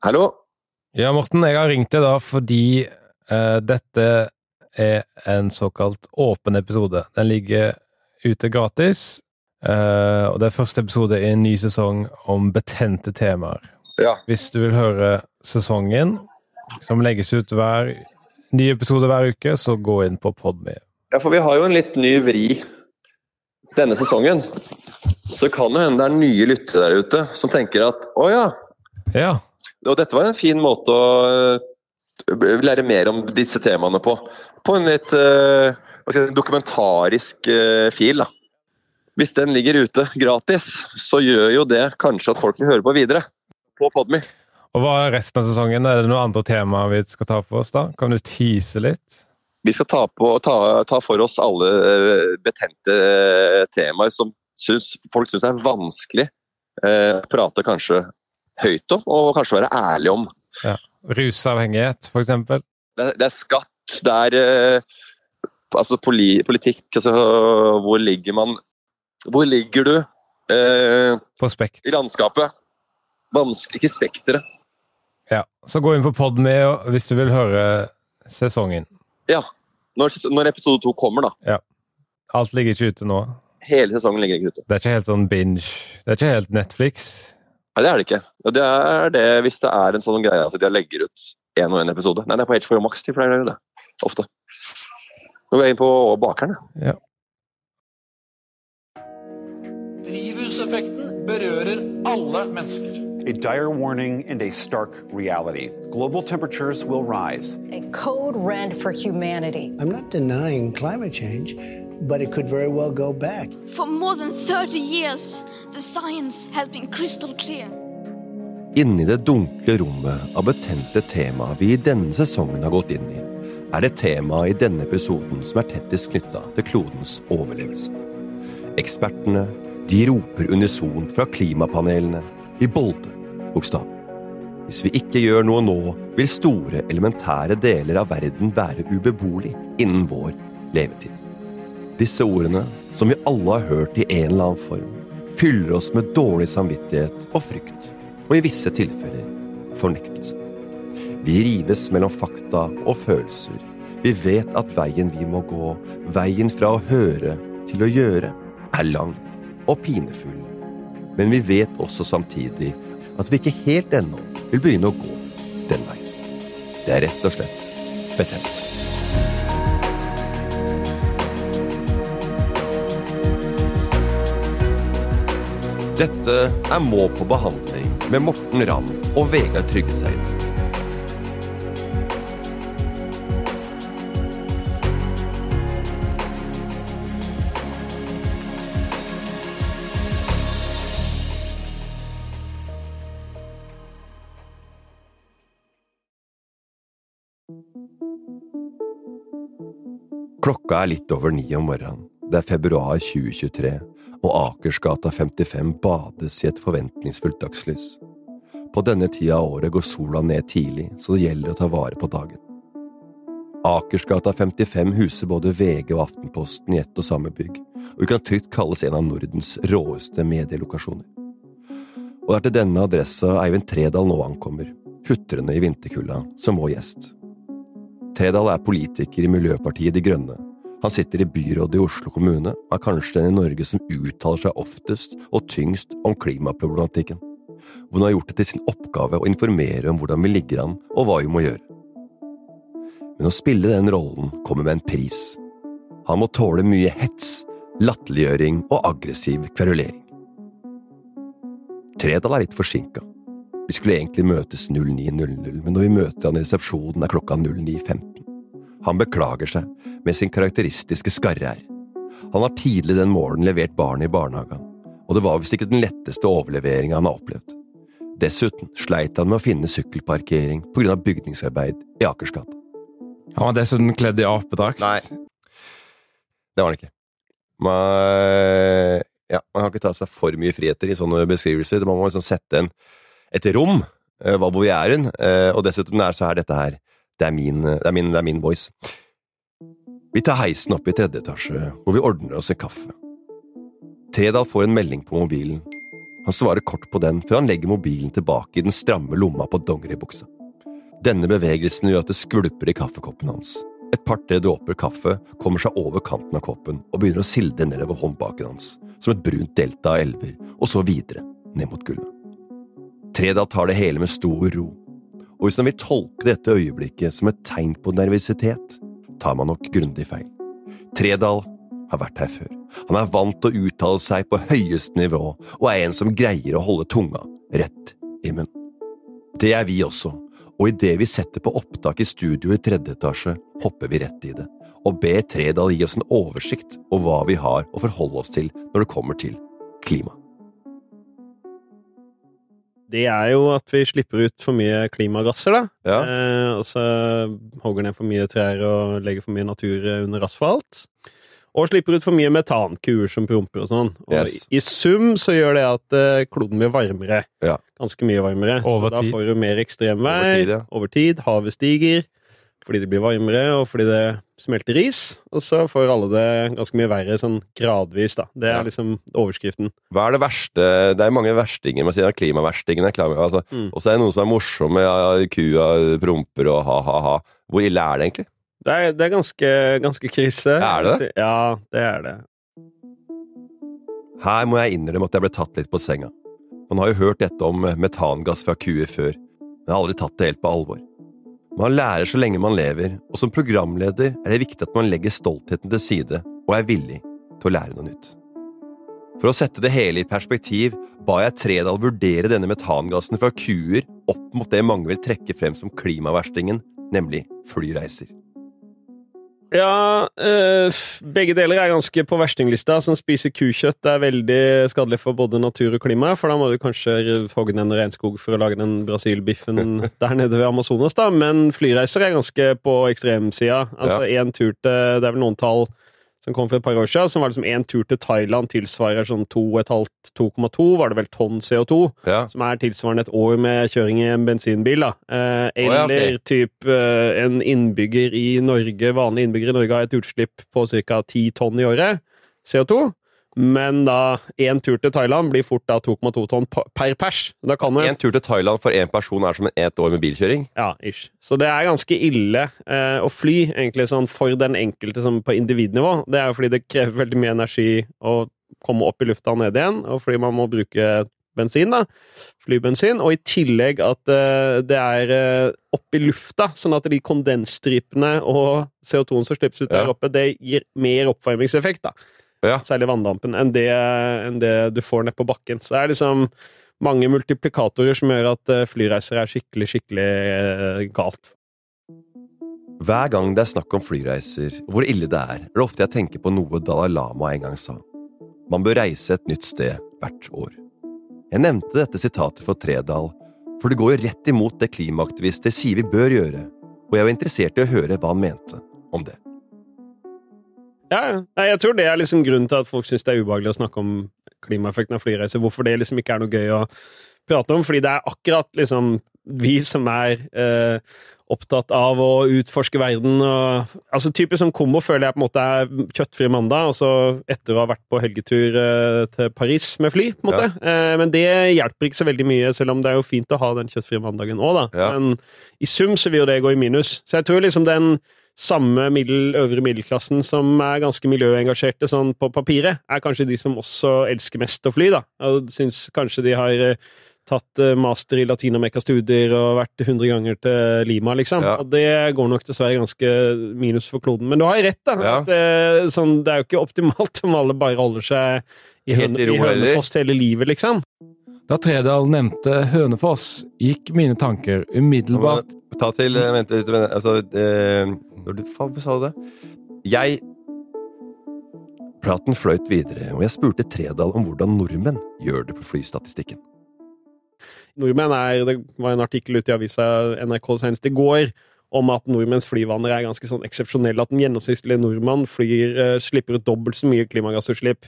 Hallo? Ja, Morten, jeg har ringt deg da fordi eh, dette er en såkalt åpen episode. Den ligger ute gratis, eh, og det er første episode i en ny sesong om betente temaer. Ja. Hvis du vil høre sesongen, som legges ut hver ny episode hver uke, så gå inn på Podme. Ja, for vi har jo en litt ny vri denne sesongen. Så kan det hende det er nye lyttere der ute som tenker at å ja, Ja. Og dette var en fin måte å øh, lære mer om disse temaene på. På en litt jeg si, dokumentarisk øh, fil. da. Hvis den ligger ute gratis, så gjør jo det kanskje at folk vil høre på videre. På Podme. Og hva er resten av sesongen? Er det noen andre temaer vi skal ta for oss da? Kan du tease litt? Vi skal ta, på, ta, ta for oss alle betente temaer som syns, folk syns er vanskelig eh, prate kanskje høyt om, og kanskje være ærlig om. Ja. Rusavhengighet, eksempel? Det, det er skatt, det er eh, altså poli, politikk, altså hvor ligger man Hvor ligger du eh, På Spekt. i landskapet? Vanskelig, ikke spekteret. Ja. Så gå inn på Podme hvis du vil høre sesongen. Ja. Når, når episode to kommer, da. Ja. Alt ligger ikke ute nå. Hele sesongen ligger ikke ute. Det er ikke helt sånn binge. Det er ikke helt Netflix. Nei, det er det ikke. Og det er det hvis det er en sånn greie at de legger ut én og én episode. Nei, det er på HBO Max de pleier å gjøre det. Ofte. Nå går jeg inn på bakeren. jeg. Ja. Drivhuseffekten berører alle mennesker. A dire warning and a stark reality. Global temperatures will rise. a code red for humanity. I'm not denying climate change, but it could very well go back. For more than 30 years, the science has been crystal clear. Inni det dunkle rommet av betente tema vi i denne sesongen har gått inn i, er det temaet i denne episoden som er tettest knytta til klodens overlevelse. Ekspertene de roper unisont fra klimapanelene i bolde bokstaver. Hvis vi ikke gjør noe nå, vil store, elementære deler av verden være ubeboelig innen vår levetid. Disse ordene, som vi alle har hørt i en eller annen form, fyller oss med dårlig samvittighet og frykt, og i visse tilfeller fornektelse. Vi rives mellom fakta og følelser. Vi vet at veien vi må gå, veien fra å høre til å gjøre, er lang og pinefull. Men vi vet også samtidig at vi ikke helt ennå vil begynne å gå den veien. Det er rett og slett betent. Dette er Må på behandling med Morten Ramm og Vegard Tryggeseid. Klokka er litt over ni om morgenen. Det er februar 2023, og Akersgata 55 bades i et forventningsfullt dagslys. På denne tida av året går sola ned tidlig, så det gjelder å ta vare på dagen. Akersgata 55 huser både VG og Aftenposten i ett og samme bygg, og kan trygt kalles en av Nordens råeste medielokasjoner. Og det er til denne adressa Eivind Tredal nå ankommer, hutrende i vinterkulda, som vår gjest. Tredal er politiker i Miljøpartiet De Grønne. Han sitter i byrådet i Oslo kommune og er kanskje den i Norge som uttaler seg oftest og tyngst om klimaproblematikken. Hvor han har gjort det til sin oppgave å informere om hvordan vi ligger an og hva vi må gjøre. Men å spille den rollen kommer med en pris. Han må tåle mye hets, latterliggjøring og aggressiv kverulering. Tredal er litt forsinka. Vi skulle egentlig møtes 09.00, men når vi møter han i resepsjonen er klokka 09.15. Han beklager seg med sin karakteristiske skarre-r. Han har tidlig den morgenen levert barnet i barnehagen, og det var visst ikke den letteste overleveringa han har opplevd. Dessuten sleit han med å finne sykkelparkering på grunn av bygningsarbeid i Akersgata. Han var dessuten kledd i apedrakt. Nei. Det var han ikke. Man, ja, man kan ikke ta seg for mye friheter i sånne beskrivelser. Man må liksom sette en, et rom, eh, hva hvor vi er hen, eh, og dessuten er så her dette her det er, min, det, er min, det er min voice. Vi tar heisen opp i tredje etasje, hvor vi ordner oss en kaffe. Tredal får en melding på mobilen. Han svarer kort på den før han legger mobilen tilbake i den stramme lomma på dongeribuksa. Denne bevegelsen gjør at det skvulper i kaffekoppen hans. Et par-tre dråper kaffe kommer seg over kanten av koppen og begynner å silde nedover håndbaken hans, som et brunt delta av elver, og så videre, ned mot gulvet. Tredal tar det hele med stor ro, og hvis man vil tolke dette øyeblikket som et tegn på nervøsitet, tar man nok grundig feil. Tredal har vært her før. Han er vant til å uttale seg på høyeste nivå, og er en som greier å holde tunga rett i munnen. Det er vi også, og idet vi setter på opptak i studio i tredje etasje, hopper vi rett i det, og ber Tredal gi oss en oversikt over hva vi har å forholde oss til når det kommer til klima. Det er jo at vi slipper ut for mye klimagasser, da. Ja. Eh, og så hogger ned for mye trær og legger for mye natur under asfalt. Og slipper ut for mye metankuer som promper og sånn. Og Yes. i sum så gjør det at eh, kloden blir varmere. Ja. Ganske mye varmere. Over så da får du mer ekstremvær. Over tid, ja. Over tid. Havet stiger. Fordi det blir varmere, og fordi det smelter is. Og så får alle det ganske mye verre sånn gradvis, da. Det er liksom overskriften. Hva er det verste Det er mange verstinger. Man sier klimaverstingene. er altså, Mm. Og så er det noen som er morsomme. Ja, kua promper og ha-ha-ha. Hvor ille er det egentlig? Det er, det er ganske, ganske krise. Er det det? Ja, det er det. Her må jeg innrømme at jeg ble tatt litt på senga. Man har jo hørt dette om metangass fra kuer før, men jeg har aldri tatt det helt på alvor. Man lærer så lenge man lever, og som programleder er det viktig at man legger stoltheten til side og er villig til å lære noe nytt. For å sette det hele i perspektiv ba jeg Tredal vurdere denne metangassen fra kuer opp mot det mange vil trekke frem som klimaverstingen, nemlig flyreiser. Ja, øh, begge deler er ganske på verstinglista. Som spiser kukjøtt er veldig skadelig for både natur og klima, for da må du kanskje hogge ned en regnskog for å lage den brasilbiffen der nede ved Amazonas, da. Men flyreiser er ganske på ekstremsida. Altså én tur til Det er vel noen tall som kom for et par år siden, som var liksom én tur til Thailand tilsvarer sånn 2,5-2,2, var det vel tonn CO2 Ja, som er tilsvarende et år med kjøring i en bensinbil. da. Eh, Å ja, okay. eller typ eh, en innbygger i Norge, vanlig innbygger i Norge har et utslipp på ca. 10 tonn i året CO2. Men da én tur til Thailand blir fort da 2,2 tonn per pers. Da kan En tur til Thailand for én person er som en ett år med bilkjøring. ja, ish. Så det er ganske ille eh, å fly, egentlig, sånn for den enkelte som på individnivå. Det er jo fordi det krever veldig mye energi å komme opp i lufta og ned igjen, og fordi man må bruke bensin, da. Flybensin. Og i tillegg at eh, det er eh, opp i lufta, sånn at de kondensstripene og CO2-en som slippes ut Ja. der oppe, det gir mer oppvarmingseffekt, da. Ja. Særlig vanndampen, enn det, enn det du får ned på bakken. Så det er liksom mange multiplikatorer som gjør at eh, flyreiser er skikkelig, skikkelig eh, galt. Hver gang det er snakk om flyreiser og hvor ille det er, er det ofte jeg tenker på noe Dalai Lama en gang sa. Man bør reise et nytt sted hvert år. Jeg nevnte dette sitatet for Tredal, for det går jo rett imot det klimaaktivister sier vi bør gjøre, og jeg var interessert i å høre hva han mente om det. Ja, ja. Jeg tror det er liksom grunnen til at folk syns det er ubehagelig å snakke om klimaeffekten av flyreiser. Hvorfor det liksom ikke er noe gøy å prate om. Fordi det er akkurat liksom vi som er eh, opptatt av å utforske verden. Og, altså Typisk sånn kombo føler jeg på en måte er kjøttfri mandag, og så etter å ha vært på helgetur eh, til Paris med fly. på en måte. Eh, men det hjelper ikke så veldig mye, selv om det er jo fint å ha den kjøttfrie mandagen òg, da. Ja. Men i sum så vil jo det gå i minus. Så jeg tror liksom den samme middel, øvre middelklassen som er ganske miljøengasjerte sånn på papiret, er kanskje de som også elsker mest å fly, da. Og syns kanskje de har eh, tatt eh, master i Latin-Amerika-studier og vært 100 ganger til Lima, liksom. Ja. Og det går nok dessverre ganske minus for kloden. Men du har rett, da. Ja. At, eh, sånn, det er jo ikke optimalt om alle bare holder seg i, høne, i ro, i Hønefoss hele livet, liksom. Da Tredal nevnte Hønefoss, gikk mine tanker umiddelbart Ta til Vent litt, altså eh, når du, faen, Hva sa du det? Jeg Praten fløyt videre, og jeg spurte Tredal om hvordan nordmenn gjør det på flystatistikken. Nordmenn er Det var en artikkel ute i avisa NRK senest i går om at nordmenns flyvaner er ganske sånn eksepsjonelle. At en gjennomsnittlig nordmann flyr, eh, slipper ut dobbelt så mye klimagassutslipp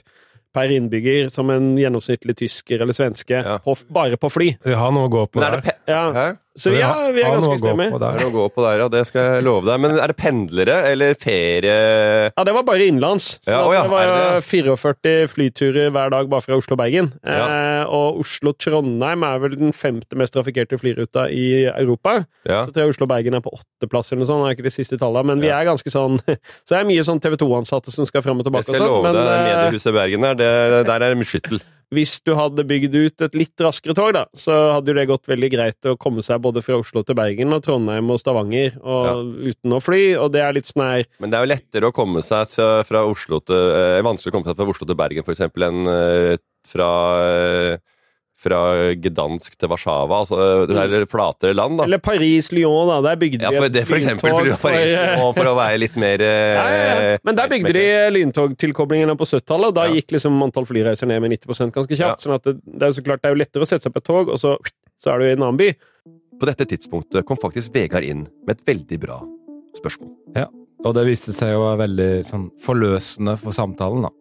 per innbygger som en gjennomsnittlig tysker eller svenske Ja. på, bare på fly. Vi har noe å gå på er det pe Ja? Så vi er, vi er ganske stemme. Det er å gå på der, ja. Det skal jeg love deg. Men er det pendlere eller ferie... Ja, det var bare innenlands. Så Ja, å ja, det var det 44 flyturer hver dag bare fra Oslo og Bergen. Eh, og Oslo-Trondheim er vel den femte mest trafikkerte flyruta i Europa. Så tror jeg Oslo-Bergen er på åtteplass eller noe sånt. Det er ikke de siste tallene, men vi er ganske sånn Så det er mye sånn TV 2-ansatte som skal fram og Jeg tilbake skal og sånn. love Men deg, eh, mediehuset Bergen der, det, der er det mye skyttel. Hvis du hadde bygd ut et litt raskere tog, da, så hadde jo det gått veldig greit å komme seg både fra Oslo til Bergen og Trondheim og Stavanger og uten å fly, og det er litt sånn her Men det er jo lettere å komme seg til, fra Oslo til eh, Vanskelig å komme seg fra Oslo til Bergen, for eksempel, enn eh, fra eh, fra Gdansk til Warszawa. Altså, det er flatere land, da. Eller Paris-Lyon, da. Der bygde de Ja, for det, for eksempel. lyntog For, Paris, for, for å være litt mer eh, Ja, ja, ja. Men der bygde de lyntogtilkoblingene på 70-tallet, og da Ja. gikk liksom antall flyreiser ned med 90 ganske Ja. kjapt. sånn at det, det er så klart det er jo lettere å sette seg på et tog, og så, så er du i en annen by. På dette tidspunktet kom faktisk Vegard inn med et veldig bra spørsmål. Ja, og det viste seg å være veldig sånn forløsende for samtalen, da.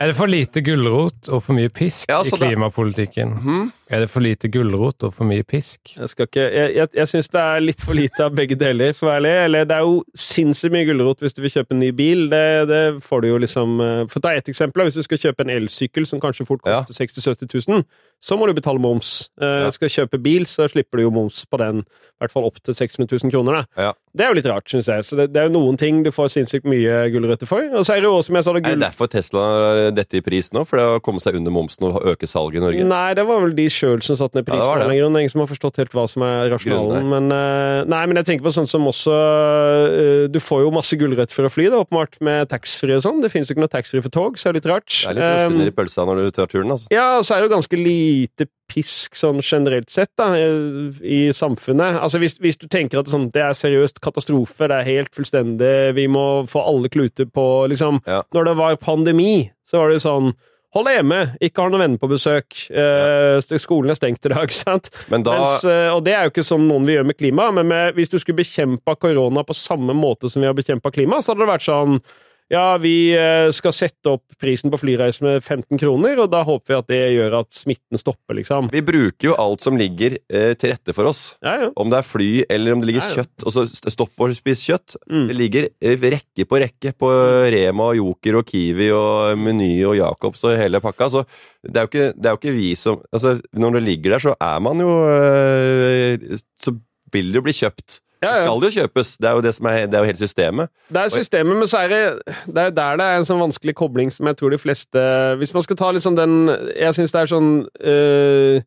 Er det for lite gulrot og for mye pisk Ja, i klimapolitikken? det- klimapolitikken? Er det for lite gulrot og for mye pisk? Jeg, ikke, jeg, jeg, jeg syns det er litt for lite av begge deler, for å være ærlig. Eller det er jo sinnssykt mye gulrot hvis du vil kjøpe en ny bil. Det, det får du jo liksom eh, For å ta ett eksempel, hvis du skal kjøpe en elsykkel som kanskje fort Ja. koster 60 000-70 000, så må du betale moms. Eh, Ja. Skal du kjøpe bil, så slipper du jo moms på den, i hvert fall opp til 600 000 kroner. Da. Ja. Det er jo litt rart, syns jeg. Så det, det er jo noen ting du får sinnssykt mye gulrøtter for. Og så er det jo også, som jeg sa, det Er det derfor Tesla har dette i pris nå? For det å komme seg under momsen og øke salget i Norge? Nei, det var vel de sjøl som satte ned Ja, det det. grunn. Det er ingen som har forstått helt hva som er rasjonalen. Men, eh, nei, men jeg tenker på sånn som også eh, Du får jo masse gulrøtter for å fly, da, åpenbart, med taxfree og sånn. Det finnes jo ikke noe taxfree for tog, så er det litt rart. Det er litt rosiner i Um, pølsa når du tar turen, altså. ja, og så er det jo ganske lite pisk sånn generelt sett da, i, samfunnet. Altså hvis, hvis du tenker at sånn, det er seriøst katastrofe, det er helt fullstendig, vi må få alle kluter på liksom Ja. Når det var pandemi, så var det jo sånn Hold deg hjemme, ikke har noen venner på besøk. Eh, Skolen er stengt i dag, ikke sant? Men da Mens, eh, og det er jo ikke sånn noen vil gjøre med klima, men med, hvis du skulle bekjempa korona på samme måte som vi har bekjempa klima, så hadde det vært sånn ja, vi eh, skal sette opp prisen på flyreiser med 15 kroner, og da håper vi at det gjør at smitten stopper, liksom. Vi bruker jo alt som ligger eh, til rette for oss. Ja, ja. Om det er fly eller om det ligger Ja, kjøtt. Og så st- stopp å spise kjøtt. Mm. Det ligger eh, rekke på rekke på Rema, og Joker og Kiwi og Meny og Jacobs og hele pakka. Så det er jo ikke, det er jo ikke vi som altså, Når det ligger der, så er man jo eh, Så vil det jo bli kjøpt. Ja, Det ja. skal jo kjøpes. Det er jo, det som er, det er jo hele systemet. Det er systemet, men så er det Det er der det er en sånn vanskelig kobling som jeg tror de fleste Hvis man skal ta liksom den Jeg syns det er sånn øh,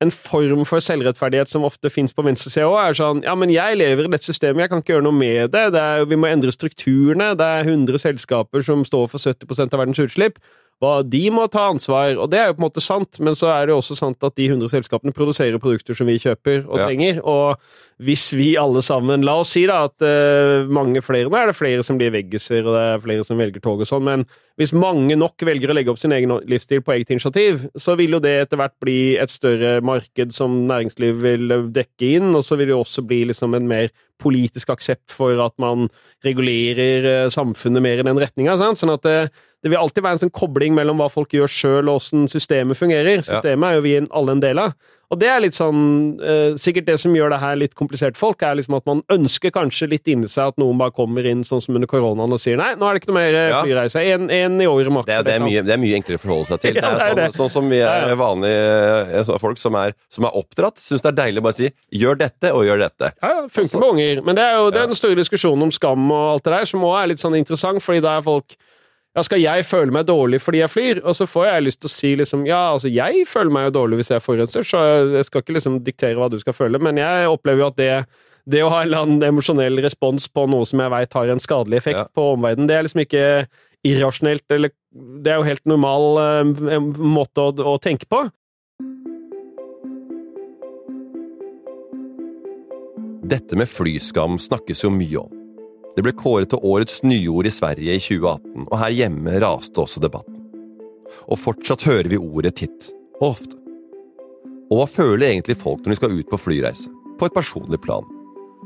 En form for selvrettferdighet som ofte fins på venstresida òg, er sånn Ja, men jeg lever i dette systemet, jeg kan ikke gjøre noe med det. det er, vi må endre strukturene. Det er 100 selskaper som står for 70% av verdens utslipp. De må ta ansvar, og det er jo på en måte sant, men så er det jo også sant at de 100 selskapene produserer produkter som vi kjøper og Ja. trenger. Og hvis vi alle sammen La oss si da at uh, mange flere Nå er det flere som blir veggiser, og det er flere som velger tog og sånn, men hvis mange nok velger å legge opp sin egen livsstil på eget initiativ, så vil jo det etter hvert bli et større marked som næringsliv vil dekke inn, og så vil det jo også bli liksom en mer politisk aksept for at man regulerer eh, samfunnet mer i den retninga. Sånn at det, det vil alltid være en sånn kobling mellom hva folk gjør sjøl, og åssen systemet fungerer. Systemet er jo vi alle en del av. Og det er litt sånn eh, Sikkert det som gjør det her litt komplisert for folk, er liksom at man ønsker kanskje litt inni seg at noen bare kommer inn sånn som under koronaen og sier nei, nå er det ikke noe mer eh, Ja. flyreise. En, en i året maks. Det det, det er mye enklere å forholde seg til. Ja, det er sånn, det. sånn som vi er vanlige eh, folk som er, som er oppdratt, syns det er deilig å bare si 'gjør dette og gjør dette'. Ja, funker med unger. Men det er jo det er diskusjonen om skam og alt det der, som også er litt sånn interessant, fordi da er folk ja, skal jeg føle meg dårlig fordi jeg flyr? Og så får jeg lyst til å si liksom Ja, altså, jeg føler meg jo dårlig hvis jeg forurenser, så jeg skal ikke liksom diktere hva du skal føle, men jeg opplever jo at det det å ha en eller annen emosjonell respons på noe som jeg veit har en skadelig effekt Ja. på omverdenen, det er liksom ikke irrasjonelt, eller Det er jo helt normal eh, måte å, å tenke på. Dette med flyskam snakkes jo mye om. Det ble kåret til årets nyord i Sverige i 2018, og her hjemme raste også debatten. Og fortsatt hører vi ordet titt, og ofte. Og hva føler egentlig folk når de skal ut på flyreise, på et personlig plan?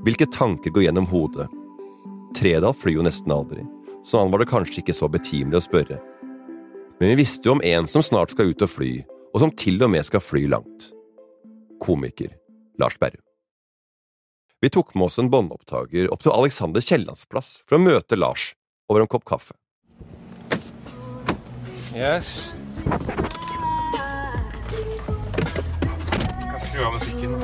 Hvilke tanker går gjennom hodet? Tredal flyr jo nesten aldri, så han var det kanskje ikke så betimelig å spørre. Men vi visste jo om en som snart skal ut og fly, og som til og med skal fly langt. Komiker Lars Berrum. Vi tok med oss en båndopptaker opp til Alexander Kiellands plass for å møte Lars over en kopp kaffe. Yes. Kan skru av musikken.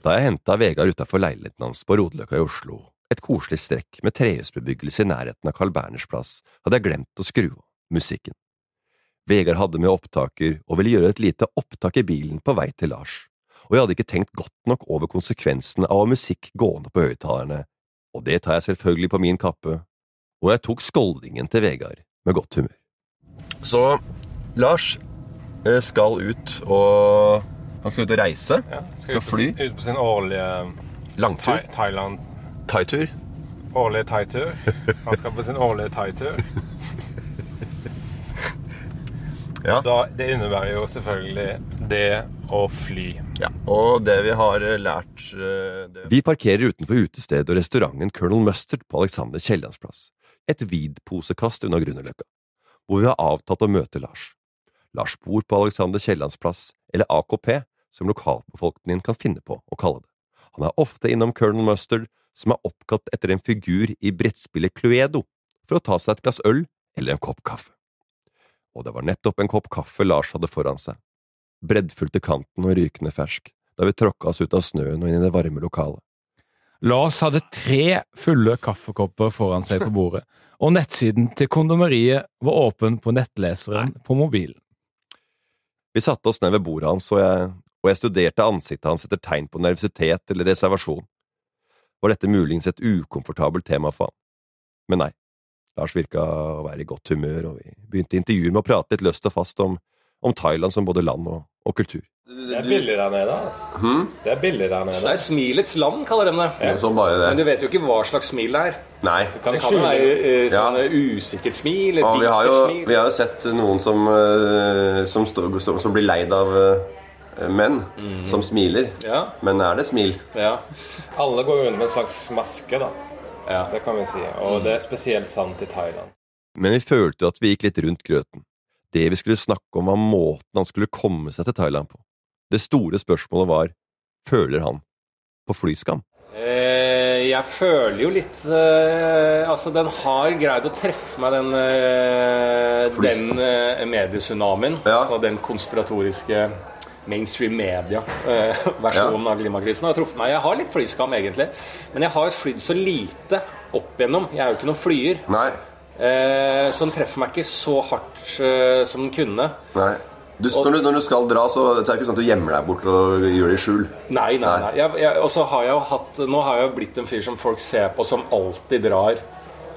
Da jeg henta Vegard utafor leiligheten hans på Rodeløkka i Oslo, et koselig strekk med trehusbebyggelse i nærheten av Carl Berners plass, hadde jeg glemt å skru av musikken. Vegard hadde med opptaker og ville gjøre et lite opptak i bilen på vei til Lars, og jeg hadde ikke tenkt godt nok over konsekvensene av musikk gående på høyttalerne, og det tar jeg selvfølgelig på min kappe, og jeg tok skoldingen til Vegard med godt humør. Så Lars eh, skal ut og Han skal ut og reise. Ja, Skal fly. Ut på sin årlige Langtur. Tha Thailand Thaitur. Årlige thaitur. Han skal på sin årlige thaitur. Ja. Da, det innebærer jo selvfølgelig det å fly. Ja, og det vi har eh, lært det... Vi parkerer utenfor utestedet og restauranten Colonel Mustard på Alexander Kiellands plass, et vidposekast unna Grünerløkka, hvor vi har avtalt å møte Lars. Lars bor på Alexander Kiellands plass, eller AKP, som lokalbefolkningen kan finne på å kalle det. Han er ofte innom Colonel Mustard, som er oppkalt etter en figur i brettspillet Cluedo, for å ta seg et glass øl eller en kopp kaffe. Og det var nettopp en kopp kaffe Lars hadde foran seg breddfullt til kanten og rykende fersk, da vi tråkka oss ut av snøen og inn i det varme lokalet. Lars hadde tre fulle kaffekopper foran seg på bordet, og nettsiden til kondomeriet var åpen på nettleseren på mobilen. Vi satte oss ned ved bordet hans, og jeg, og jeg studerte ansiktet hans etter tegn på nervøsitet eller reservasjon. Var dette muligens et ukomfortabelt tema for han? Men nei, Lars virka å være i godt humør, og vi begynte intervjuet med å prate litt løst og fast om om Thailand som både land og, og kultur. Det er billig der nede, altså. Det er billig der Det er smilets land, kaller de det. Sånn bare Men du vet jo ikke hva slags smil det er. Nei. Det kan kalle være uh, sånn Ja. usikkert smil, et Og vi har, jo, bittert smil. vi har jo sett noen som, uh, som, stå, som, som blir leid av uh, menn som smiler. Ja. Men er det smil? Ja. Alle går under med en slags maske, da. Ja. Det kan vi si. Og det er spesielt sant i Thailand. Men vi følte jo at vi gikk litt rundt grøten. Det vi skulle snakke om, var måten han skulle komme seg til Thailand på. Det store spørsmålet var føler han på flyskam. Eh, jeg føler jo litt eh, Altså, den har greid å treffe meg, den, eh, den eh, medietsunamien. Ja. Altså den konspiratoriske mainstream media-versjonen av klimakrisen har truffet meg. Jeg har litt flyskam, egentlig. Men jeg har flydd så lite opp igjennom. Jeg er jo ikke noen flyer. Nei. Eh, så den treffer meg ikke så hardt eh, som den kunne. Nei. Du, når, du, når du skal dra, så det er ikke sånn at du gjemmer deg bort og gjør det i skjul. Nei, nei, Nei. nei. Jeg, jeg, og så har jeg jo hatt Nå har jeg jo blitt en fyr som folk ser på som alltid drar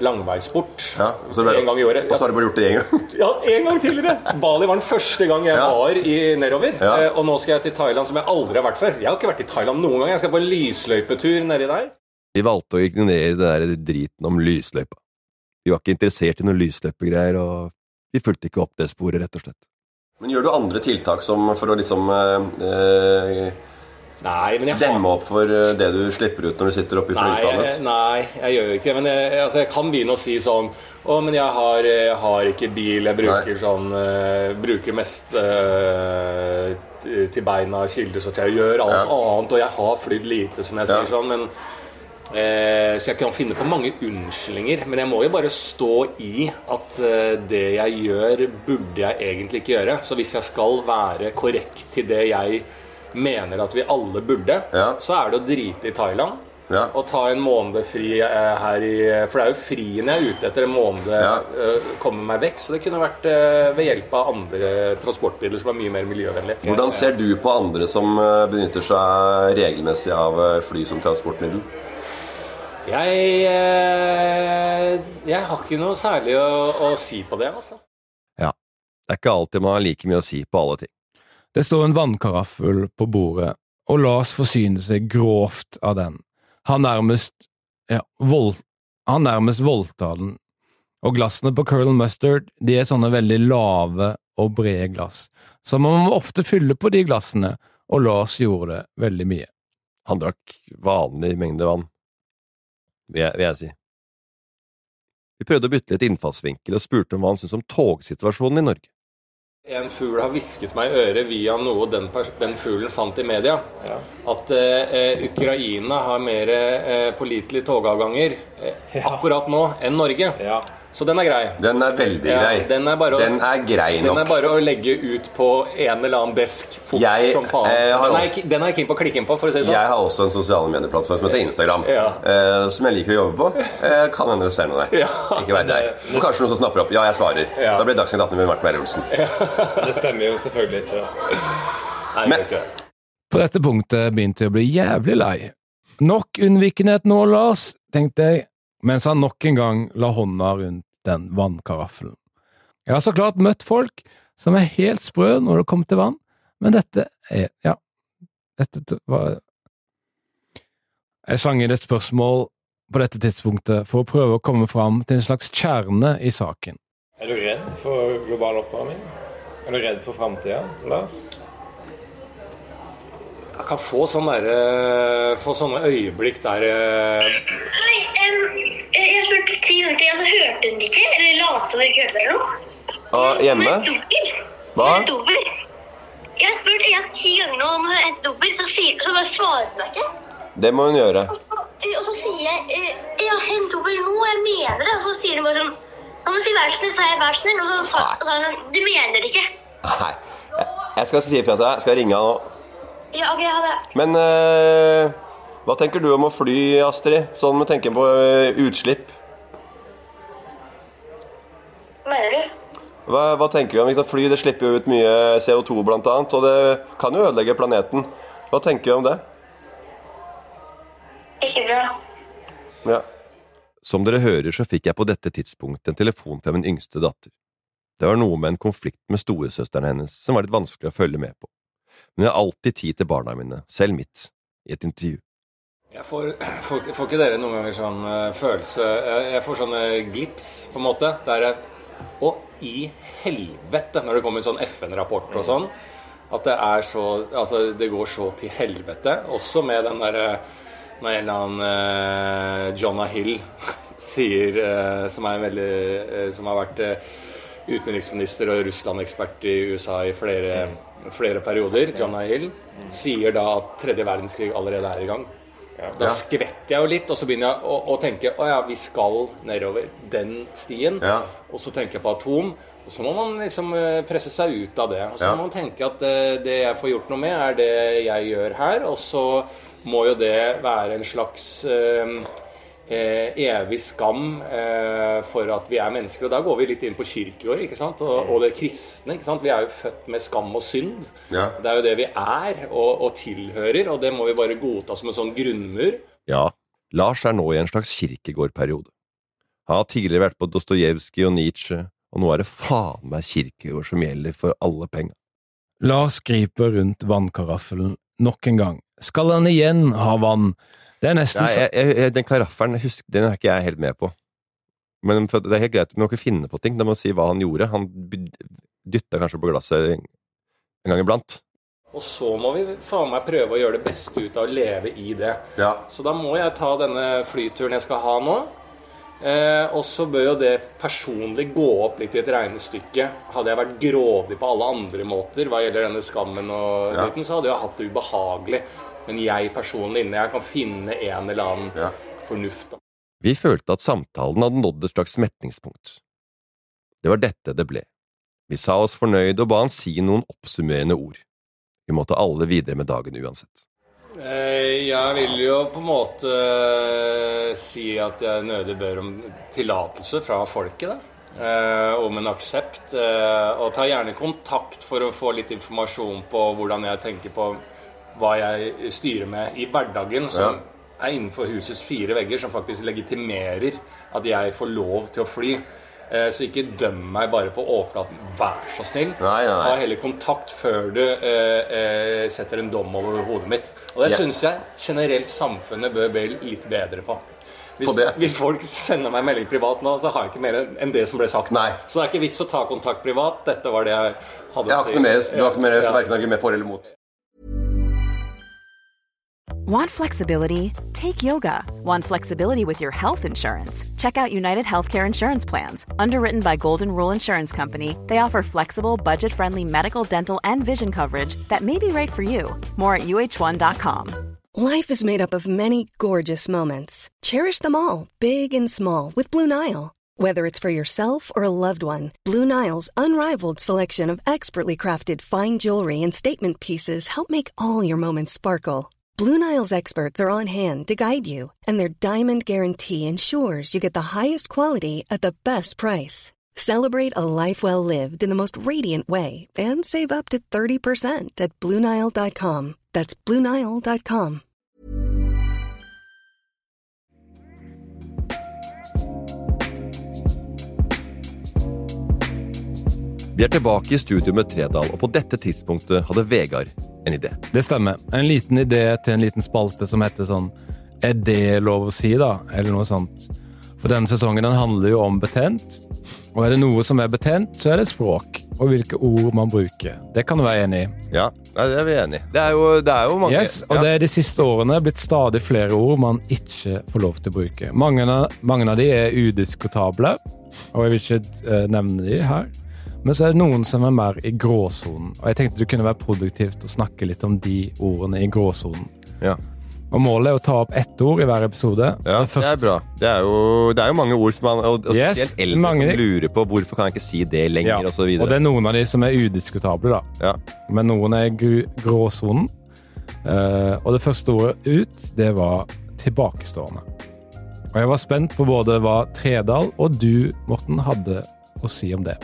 langveis bort. Ja, og så bare- en gang i året. Og så har du bare gjort det én gang. Ja, en gang tidligere! Bali var den første gang jeg Ja. var i nedover. Ja. Eh, Og nå skal jeg til Thailand, som jeg aldri har vært før. Jeg har ikke vært i Thailand noen gang. Jeg skal på en lysløypetur nedi der. Vi valgte å ignorere det der driten om lysløypa. Vi var ikke interessert i noen lysløpegreier, og vi fulgte ikke opp det sporet, rett og slett. Men gjør du andre tiltak som for å liksom eh, Nei, men jeg har demme opp for eh, det du slipper ut når du sitter oppe i flyplanet? nei, jeg gjør ikke det. Men jeg, altså, jeg kan begynne å si sånn Å, men jeg har, jeg har ikke bil. Jeg bruker Nei. sånn uh, Bruker mest uh, til beina kildesortering. Jeg gjør alt Ja. annet, og jeg har flydd lite, som jeg Ja. sier sånn. Men eh, Så jeg kan finne på mange unnskyldninger. Men jeg må jo bare stå i at eh, det jeg gjør, burde jeg egentlig ikke gjøre. Så hvis jeg skal være korrekt til det jeg mener at vi alle burde, Ja. så er det å drite i Thailand. Ja. Og ta en måned fri eh, her i For det er jo frien jeg er ute etter. En måned Ja. eh, komme meg vekk. Så det kunne vært eh, ved hjelp av andre transportmidler som er mye mer miljøvennlige. Hvordan ser du på andre som eh, benytter seg regelmessig av eh, fly som transportmiddel? Jeg, eh, jeg har ikke noe særlig å, å si på det, altså. Ja. Det er ikke alltid man har like mye å si på alle ting. Det står en vannkaraffel på bordet, og Lars forsyner seg grovt av den. Han nærmest ja, vold, han nærmest voldtar den. Og glassene på Curl Mustard de er sånne veldig lave og brede glass, så man må ofte fylle på de glassene, og Lars gjorde det veldig mye. Han drakk vanlig mengde vann, vil jeg, vil jeg si. Vi prøvde å bytte litt innfallsvinkel og spurte om hva han syntes om togsituasjonen i Norge. En fugl har hvisket meg i øret via noe den, den fuglen fant i media. At eh, Ukraina har mer eh, pålitelige togavganger eh, akkurat nå enn Norge. Så den er grei. Den er veldig Ja, grei. den er bare å- Den er grei Den er bare å legge ut på en eller annen desk fort Jeg, som faen. eh, har den, er, også- jeg- den er jeg keen på å klikke inn på, for å si det sånn. Jeg har også en sosiale medieplattform som heter Instagram, Ja. eh, som jeg liker å jobbe på. Eh, kan hende du ser noe der. Ja. Ikke vet jeg. Og kanskje noen som snapper opp. Ja, jeg svarer. Ja. Da blir Dagsnytt 18 med Martin Meyer-Olsen. Det stemmer jo selvfølgelig ikke. Nei, Men- ikke. På dette punktet begynte jeg å bli jævlig lei. Nok unnvikenhet nå, Lars, tenkte jeg, mens han nok en gang la hånda rundt den vannkaraffelen. Jeg har så klart møtt folk som er helt sprø når det kommer til vann, men dette er ja, dette var Jeg slang inn et spørsmål på dette tidspunktet for å prøve å komme fram til en slags kjerne i saken. Er du redd for global oppvarming? Er du redd for framtida, Lars? Jeg kan få, sånne, der, få sånne øyeblikk der eh, Hei, um, jeg spurte ti ganger til, og så hørte hun det ikke? Eller lot som hun ikke hørte det? Ah, hjemme? Hva? Jeg har spurt Ea ti ganger nå om hun hentet doper, så, sier, så bare svarer hun ikke. Det må hun gjøre. Eh, Og så sier jeg eh, ja, hent doper nå, jeg mener det. Og så sier hun bare sånn Nå må du si vær så snill, så er jeg vær så snill. Og så sa og så sa hun sånn Du mener det ikke. Nei. Jeg skal si ifra til deg. Jeg skal ringe han nå. Ja, ok, ha det. Men eh, hva tenker du om å fly, Astrid? Sånn med tenke på eh, utslipp. Hva mener du? Hva, hva tenker du om liksom. Fly det slipper jo ut mye CO2 blant annet, og det kan jo ødelegge planeten. Hva tenker du om det? Ikke bra. Ja. Som dere hører, så fikk jeg på dette tidspunktet en telefon fra min yngste datter. Det var noe med en konflikt med storesøsteren hennes som var litt vanskelig å følge med på. Men jeg har alltid tid til barna mine, selv mitt, i et intervju. Jeg får, får, får ikke dere noen ganger sånn eh, følelse Jeg, jeg får sånne glips, på en måte. Der jeg Og i helvete! Når det kommer en sånn FN-rapport og sånn. At det er så Altså, det går så til helvete. Også med den derre Når en eller annen uh, Jonah Hill sier uh, Som er veldig uh, Som har vært eh, utenriksminister og Russland-ekspert i USA i flere, flere perioder, John A. Hill, sier da at tredje verdenskrig allerede er i gang. Da skvetter jeg jo litt, og så begynner jeg å, å tenke å ja, vi skal nedover den stien. Ja. Og så tenker jeg på atom. Og så må man liksom eh, presse seg ut av det. Og så Ja. må man tenke at eh, det jeg får gjort noe med, er det jeg gjør her. Og så må jo det være en slags eh, eh, evig skam eh, for at vi er mennesker. Og da går vi litt inn på kirkeår ikke sant? Og, og det kristne. ikke sant? Vi er jo født med skam og synd. Ja. Det er jo det vi er og, og tilhører, og det må vi bare godta som en sånn grunnmur. Ja, Lars er nå i en slags kirkegårdperiode. Han har tidligere vært på Dostojevskij og Nietzsche, og nå er det faen meg kirkegård som gjelder for alle penga. Lars griper rundt vannkaraffelen nok en gang. Skal han igjen ha vann? Det er nesten Nei, så jeg, jeg, den karaffelen husk, husker, den er ikke jeg helt med på. Men for, det er helt greit, man må ikke finne på ting. Da må man si hva han gjorde. Han dytta kanskje på glasset en, gang iblant. Og så må vi faen meg prøve å gjøre det beste ut av å leve i det. Ja. Så da må jeg ta denne flyturen jeg skal ha nå. Eh, og så bør jo det personlig gå opp litt i et regnestykke. Hadde jeg vært grådig på alle andre måter hva gjelder denne skammen, og Ja. så hadde jeg hatt det ubehagelig. Men jeg personlig inne, jeg kan finne en eller annen fornuft. Da. Vi følte at samtalen hadde nådd et slags metningspunkt. Det var dette det ble. Vi sa oss fornøyd og ba han si noen oppsummerende ord. Vi måtte alle videre med dagen uansett. Eh, Jeg vil jo på en måte eh, si at jeg nødig bør om tillatelse fra folket. da. Eh, om en aksept. eh, og ta gjerne kontakt for å få litt informasjon på hvordan jeg tenker på hva jeg styrer med i hverdagen, som er innenfor husets fire vegger, som faktisk legitimerer at jeg får lov til å fly. Eh, Så ikke døm meg bare på overflaten. Vær så snill. Nei, nei. Ta heller kontakt før du eh, eh, setter en dom over hodet mitt. Og det yeah. syns jeg generelt samfunnet bør bli litt bedre på. Hvis, På hvis folk sender meg melding privat nå, så har jeg ikke mer enn det som ble sagt. Så det er ikke vits å ta kontakt privat. Dette var det jeg hadde å si. du har ikke mer Ja. verken argument for eller mot. Want flexibility? Take yoga. Want flexibility with your health insurance? Check out United Healthcare Insurance Plans. Underwritten by Golden Rule Insurance Company, they offer flexible, budget friendly medical, dental, and vision coverage that may be right for you. More at uh1.com. Life is made up of many gorgeous moments. Cherish them all, big and small, with Blue Nile. Whether it's for yourself or a loved one, Blue Nile's unrivaled selection of expertly crafted fine jewelry and statement pieces help make all your moments sparkle. Blue Nile's experts are on hand to guide you, and their diamond guarantee ensures you get the highest quality at the best price. Celebrate a life well lived in the most radiant way and save up to 30% at BlueNile.com. That's BlueNile.com. Vi er tilbake i studio med Tredal, og på dette tidspunktet hadde Vegard en idé. Det stemmer. En liten idé til en liten spalte som heter sånn Er det lov å si, da? Eller noe sånt. For denne sesongen den handler jo om betent. Og er det noe som er betent, så er det språk. Og hvilke ord man bruker. Det kan du være enig i. Ja, det er vi enig i. Det, det er jo mange Yes, og ja. det er de siste årene blitt stadig flere ord man ikke får lov til å bruke. Mange, mange av de er udiskutable, og jeg vil ikke eh, nevne de her. Men så er det noen som er mer i gråsonen, og jeg tenkte det kunne være produktivt å snakke litt om de ordene i gråsonen. Ja. Og målet er å ta opp ett ord i hver episode. Ja, det er bra. Det er jo, det er jo mange ord som man Og, og Yes, spesielt eldre mange- som lurer på hvorfor kan jeg ikke si det lenger, Ja, og. Og det er noen av de som er udiskutable, da. Men noen er i gråsonen. Uh, og det første ordet ut, det var tilbakestående. Og jeg var spent på både hva Tredal og du, Morten, hadde å si om det.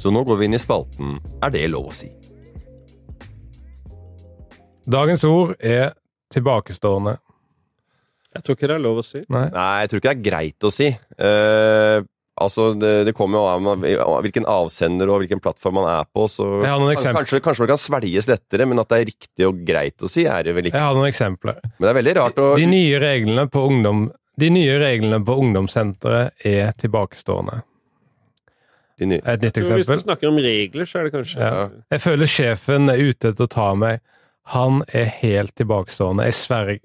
Så nå går vi inn i spalten Er det lov å si? Dagens ord er tilbakestående. Jeg tror ikke det er lov å si. Nei, jeg tror ikke det er greit å si. Uh, altså, det, det kommer jo an på hvilken avsender og hvilken plattform man er på. Så Jeg har noen kanskje, eksempler. kanskje, kanskje man kan svelges lettere, men at det er riktig og greit å si, er det vel ikke. Jeg har noen eksempler. Men det er veldig rart å De nye reglene på, ungdom, de nye reglene på ungdomssenteret er tilbakestående. Et nytt eksempel. Hvis du snakker om regler, så er det kanskje Ja. Jeg føler sjefen er ute etter å ta meg. Han er helt tilbakestående. Jeg sverger.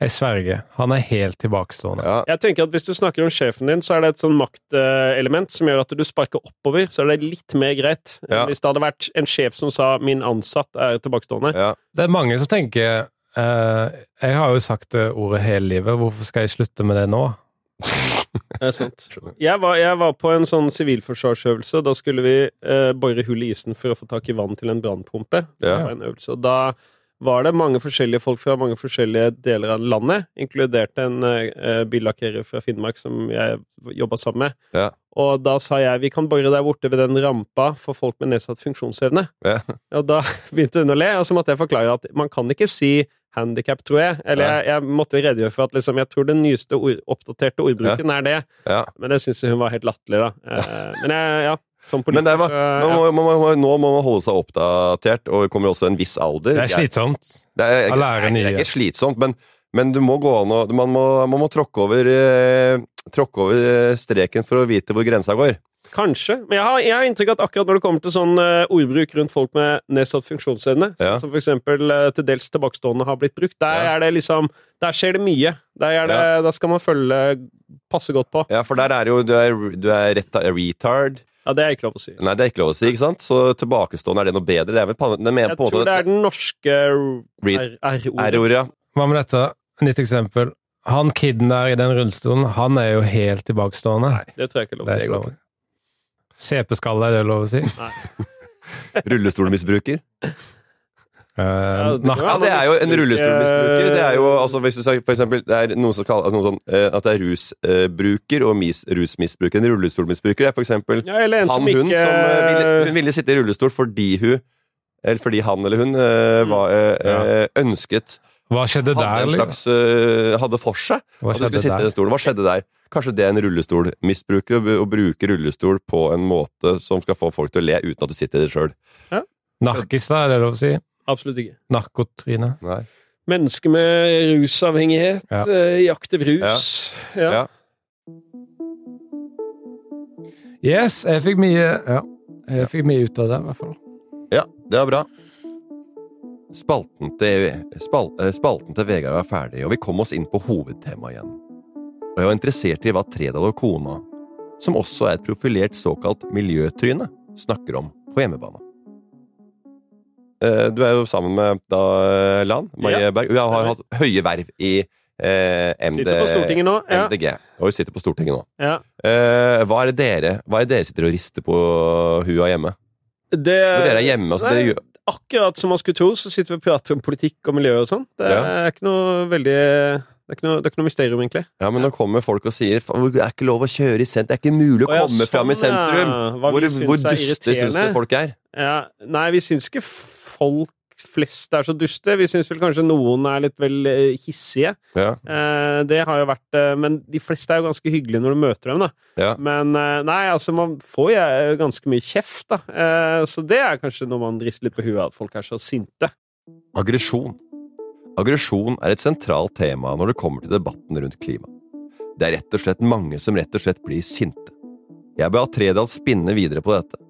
Jeg sverger. Han er helt tilbakestående. Jeg tenker at Hvis du snakker om sjefen din, så er det et sånn maktelement som gjør at du sparker oppover, så er det litt mer greit enn Ja. hvis det hadde vært en sjef som sa 'min ansatt er tilbakestående'. Det er mange som tenker uh, Jeg har jo sagt det ordet hele livet. Hvorfor skal jeg slutte med det nå? Det er sant. Jeg var, jeg var på en sånn sivilforsvarsøvelse. Da skulle vi eh, bore hull i isen for å få tak i vann til en brannpumpe. Det Ja. var en øvelse. Og da var det mange forskjellige folk fra mange forskjellige deler av landet, inkludert en eh, billakkerer fra Finnmark som jeg jobba sammen med. Ja. Og da sa jeg vi kan bore der borte ved den rampa for folk med nedsatt funksjonsevne. Ja. Og da begynte hun å le, og så måtte jeg forklare at man kan ikke si handikap, tror jeg. Eller jeg, jeg måtte redegjøre for at liksom, jeg tror den nyeste ord, oppdaterte ordbruken er det. Ja. Men det syns jeg hun var helt latterlig, da. Eh, men jeg, ja, som Men så man må, man må, nå må man holde seg oppdatert, og kommer også en viss alder. Det er slitsomt. Det er, Å lære nei, det er ikke slitsomt, men, men du må gå an og Man må, man må tråkke over, eh, tråkke over eh, streken for å vite hvor grensa går. Kanskje. Men jeg har, jeg har inntrykk av at akkurat når det kommer til sånn eh, ordbruk rundt folk med nedsatt funksjonsevne, Ja. som for eksempel eh, til dels tilbakestående har blitt brukt, der er det liksom Der skjer det mye. Der, er det, der skal man følge passe godt på. Ja, for der er jo Du er, du er retta, retard. Ja, det er ikke lov å si. Nei, det er ikke lov å si, ikke sant? Så tilbakestående, er det noe bedre? Det er vel på, det med, Jeg på tror det er den norske R-ordet. Ja. Hva med dette? Nytt eksempel. Han kiden der i den rullestolen, han er jo helt tilbakestående. Nei, Det tror jeg ikke er lov å si. CP-skalle, er det lov å si? Rullestolmisbruker. Eh, det Ja, det er jo en misbruk, rullestolmisbruker. Det er jo eh, altså hvis du sier for eksempel Det er noen som kaller altså, noe sånn, eh, at det er rusbruker og mis, rusmisbruker. En rullestolmisbruker er for eksempel Ja, eller en han, som hun ikke- som ville, hun ville sitte i rullestol fordi hun Eller fordi han eller hun eh, var, eh, ja. ønsket Hva skjedde der? en liksom? slags eh, Hadde for seg Hva at du skulle sitte sitte i den stolen. Hva skjedde der? Kanskje det er en rullestolmisbruker å, å bruke rullestol på en måte som skal få folk til å le uten at du sitter i det sjøl. Narkis, da, er det lov å si? Absolutt ikke. Narkotrine. Nei. Menneske med rusavhengighet, Ja. i aktiv rus. Ja. Ja. Yes, jeg fikk mye Ja, jeg fikk mye ut av det, i hvert fall. Ja, det var bra. Spalten til, spal, eh, spalten til Vegard var ferdig, og vi kom oss inn på hovedtemaet igjen. Og jeg var interessert i hva Tredal og kona, som også er et profilert såkalt miljøtryne, snakker om på hjemmebane. Eh, Du er jo sammen med da Lan Marie Ja. Berg. Hun har hatt høye verv i eh, MD, nå, ja. MDG. Og hun sitter på Stortinget nå. Ja. Eh, hva er det dere Hva er det dere sitter og rister på hua hjemme? Det, Når dere er hjemme, altså, Nei, dere Akkurat som man skulle tro, så sitter vi og prater om politikk og miljø og sånn. Det er ikke noe veldig Det er ikke noe, det er ikke noe mysterium, egentlig. Ja, men nå kommer folk og sier "Faen, det er ikke lov å kjøre i sentrum, det er ikke mulig å Å, ja, komme fram i sånn, ja. sentrum! Hva Hvor, hvor duste syns du folk er? Ja, nei, vi syns ikke folk flest er så duste. Vi syns vel kanskje noen er litt vel eh, hissige. Ja. Eh, det har jo vært eh, Men de fleste er jo ganske hyggelige når du møter dem, da. Ja. Men eh, nei, altså, man får jo ganske mye kjeft, da. Eh, så det er kanskje når man rister litt på huet, at folk er så sinte. Aggresjon. Aggresjon er et sentralt tema når det kommer til debatten rundt klima. Det er rett og slett mange som rett og slett blir sinte. Jeg ber Tredal spinne videre på dette.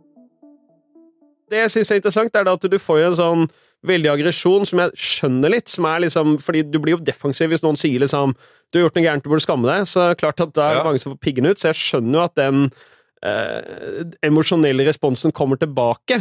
Det jeg syns er interessant, er at du får en sånn veldig aggresjon som jeg skjønner litt, som er liksom Fordi du blir jo defensiv hvis noen sier liksom Du har gjort noe gærent, du burde skamme deg. Så klart at da er det Ja. mange som får piggene ut. Så jeg skjønner jo at den eh, emosjonelle responsen kommer tilbake.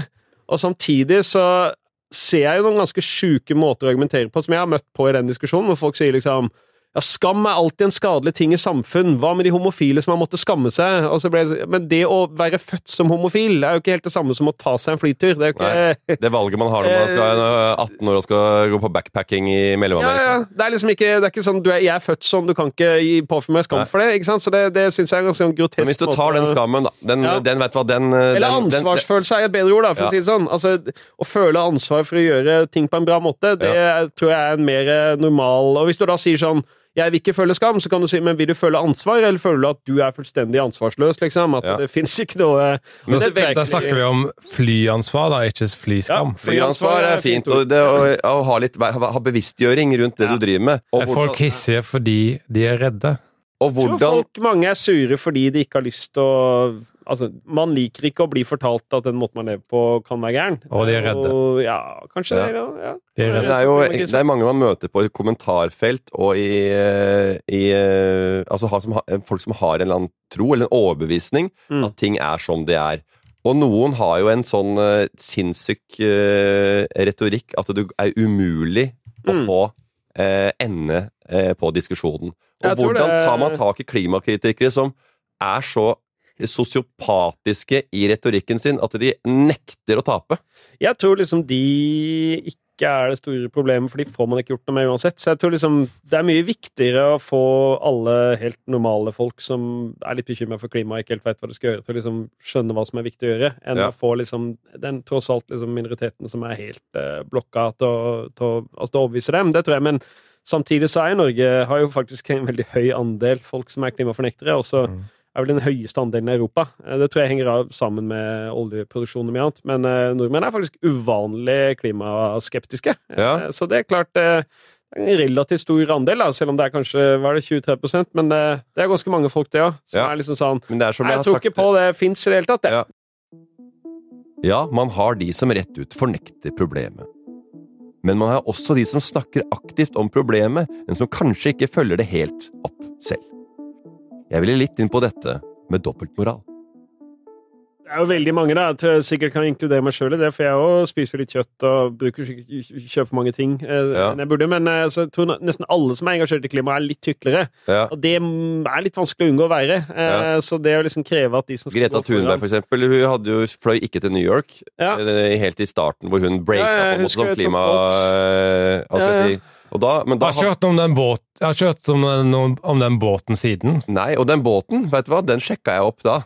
Og samtidig så ser jeg jo noen ganske sjuke måter å argumentere på, som jeg har møtt på i den diskusjonen, hvor folk sier liksom ja, Skam er alltid en skadelig ting i samfunn. Hva med de homofile som har måttet skamme seg? Og så ble men det å være født som homofil er jo ikke helt det samme som å ta seg en flytur. Det ikke Nei, det valget man har når man skal er 18 år og skal gå på backpacking i Mellom-Amerika. ja. Det er liksom ikke, det er ikke sånn du er, Jeg er født sånn, du kan ikke påføre meg skam Nei. for det. ikke sant? Så det, det syns jeg er ganske sånn grotesk Men hvis du tar den skammen, da Den, Ja. den vet hva, den den- Eller den- ansvarsfølelse er et bedre ord, da, for Ja. å si det sånn. Altså, Å føle ansvar for å gjøre ting på en bra måte, det tror jeg er en mer eh, normal Og hvis du da sier sånn jeg vil ikke føle skam, så kan du si men vil du føle ansvar, eller føler du at du er fullstendig ansvarsløs? liksom? At Ja. det fins ikke noe Men det da snakker vi om flyansvar, da, ikke flyskam. Flyansvar er fint, og det å, å ha litt ha, bevisstgjøring rundt det du driver med. Og Er folk hissige fordi de er redde? Og hvordan... Jeg tror folk mange er sure fordi de ikke har lyst til å Altså, man liker ikke å bli fortalt at den måten man lever på, kan være gæren. Og de er redde. Og, ja, kanskje Ja. det. Ja. De er Det er jo det er mange man møter på i kommentarfelt og i, eh, i eh, Altså som, folk som har en eller annen tro eller en overbevisning Mm. at ting er som det er. Og noen har jo en sånn uh, sinnssyk uh, retorikk at det er umulig å Mm. få uh, ende på diskusjonen. Og hvordan det- tar man tak i klimakritikere som er så sosiopatiske i retorikken sin at de nekter å tape? Jeg tror liksom de ikke er det store problemet, for de får man ikke gjort noe med uansett. Så jeg tror liksom det er mye viktigere å få alle helt normale folk som er litt bekymra for klimaet og ikke helt vet hva de skal gjøre, til å liksom skjønne hva som er viktig å gjøre, enn Ja. å få liksom den tross alt liksom minoriteten som er helt uh, blokka til å, til å altså, å overbevise dem. Det tror jeg. Men samtidig så er Norge har jo faktisk en veldig høy andel folk som er klimafornektere. også er vel den høyeste andelen i Europa. Eh, Det tror jeg henger av sammen med oljeproduksjon og mye annet. Men eh, nordmenn er faktisk uvanlig klimaskeptiske. Ja. Eh, Så det er klart en relativt stor andel, da, selv om det er kanskje hva er det, 23% men eh, det er ganske mange folk, det òg. Som Ja. er liksom sånn Men det er som jeg jeg har tror ikke på det fins i det hele tatt, det. Ja. Ja, man har de som rett ut fornekter problemet. Men man har også de som snakker aktivt om problemet, men som kanskje ikke følger det helt opp selv. Jeg ville litt inn på dette med dobbeltmoral. Det er jo veldig mange, da. Jeg sikkert kan inkludere meg sjøl i det, for jeg òg spiser litt kjøtt og bruker kjøper mange ting eh, Ja. enn jeg burde. Men eh, så jeg tror nesten alle som er engasjert i klima, er litt tyklere. Ja. Og det er litt vanskelig å unngå å være. Eh, Så det å liksom kreve at de som skal Greta Thunberg, for eksempel, hun hadde jo, fløy ikke til New York eh, helt i starten, hvor hun breaka Ja, ja, på en måte som klima... eh, Hva skal Ja, ja. jeg si? Da, men da har ikke hørt om den, båt, om den, om den båten siden. Nei, og den båten, vet du hva, den sjekka jeg opp da.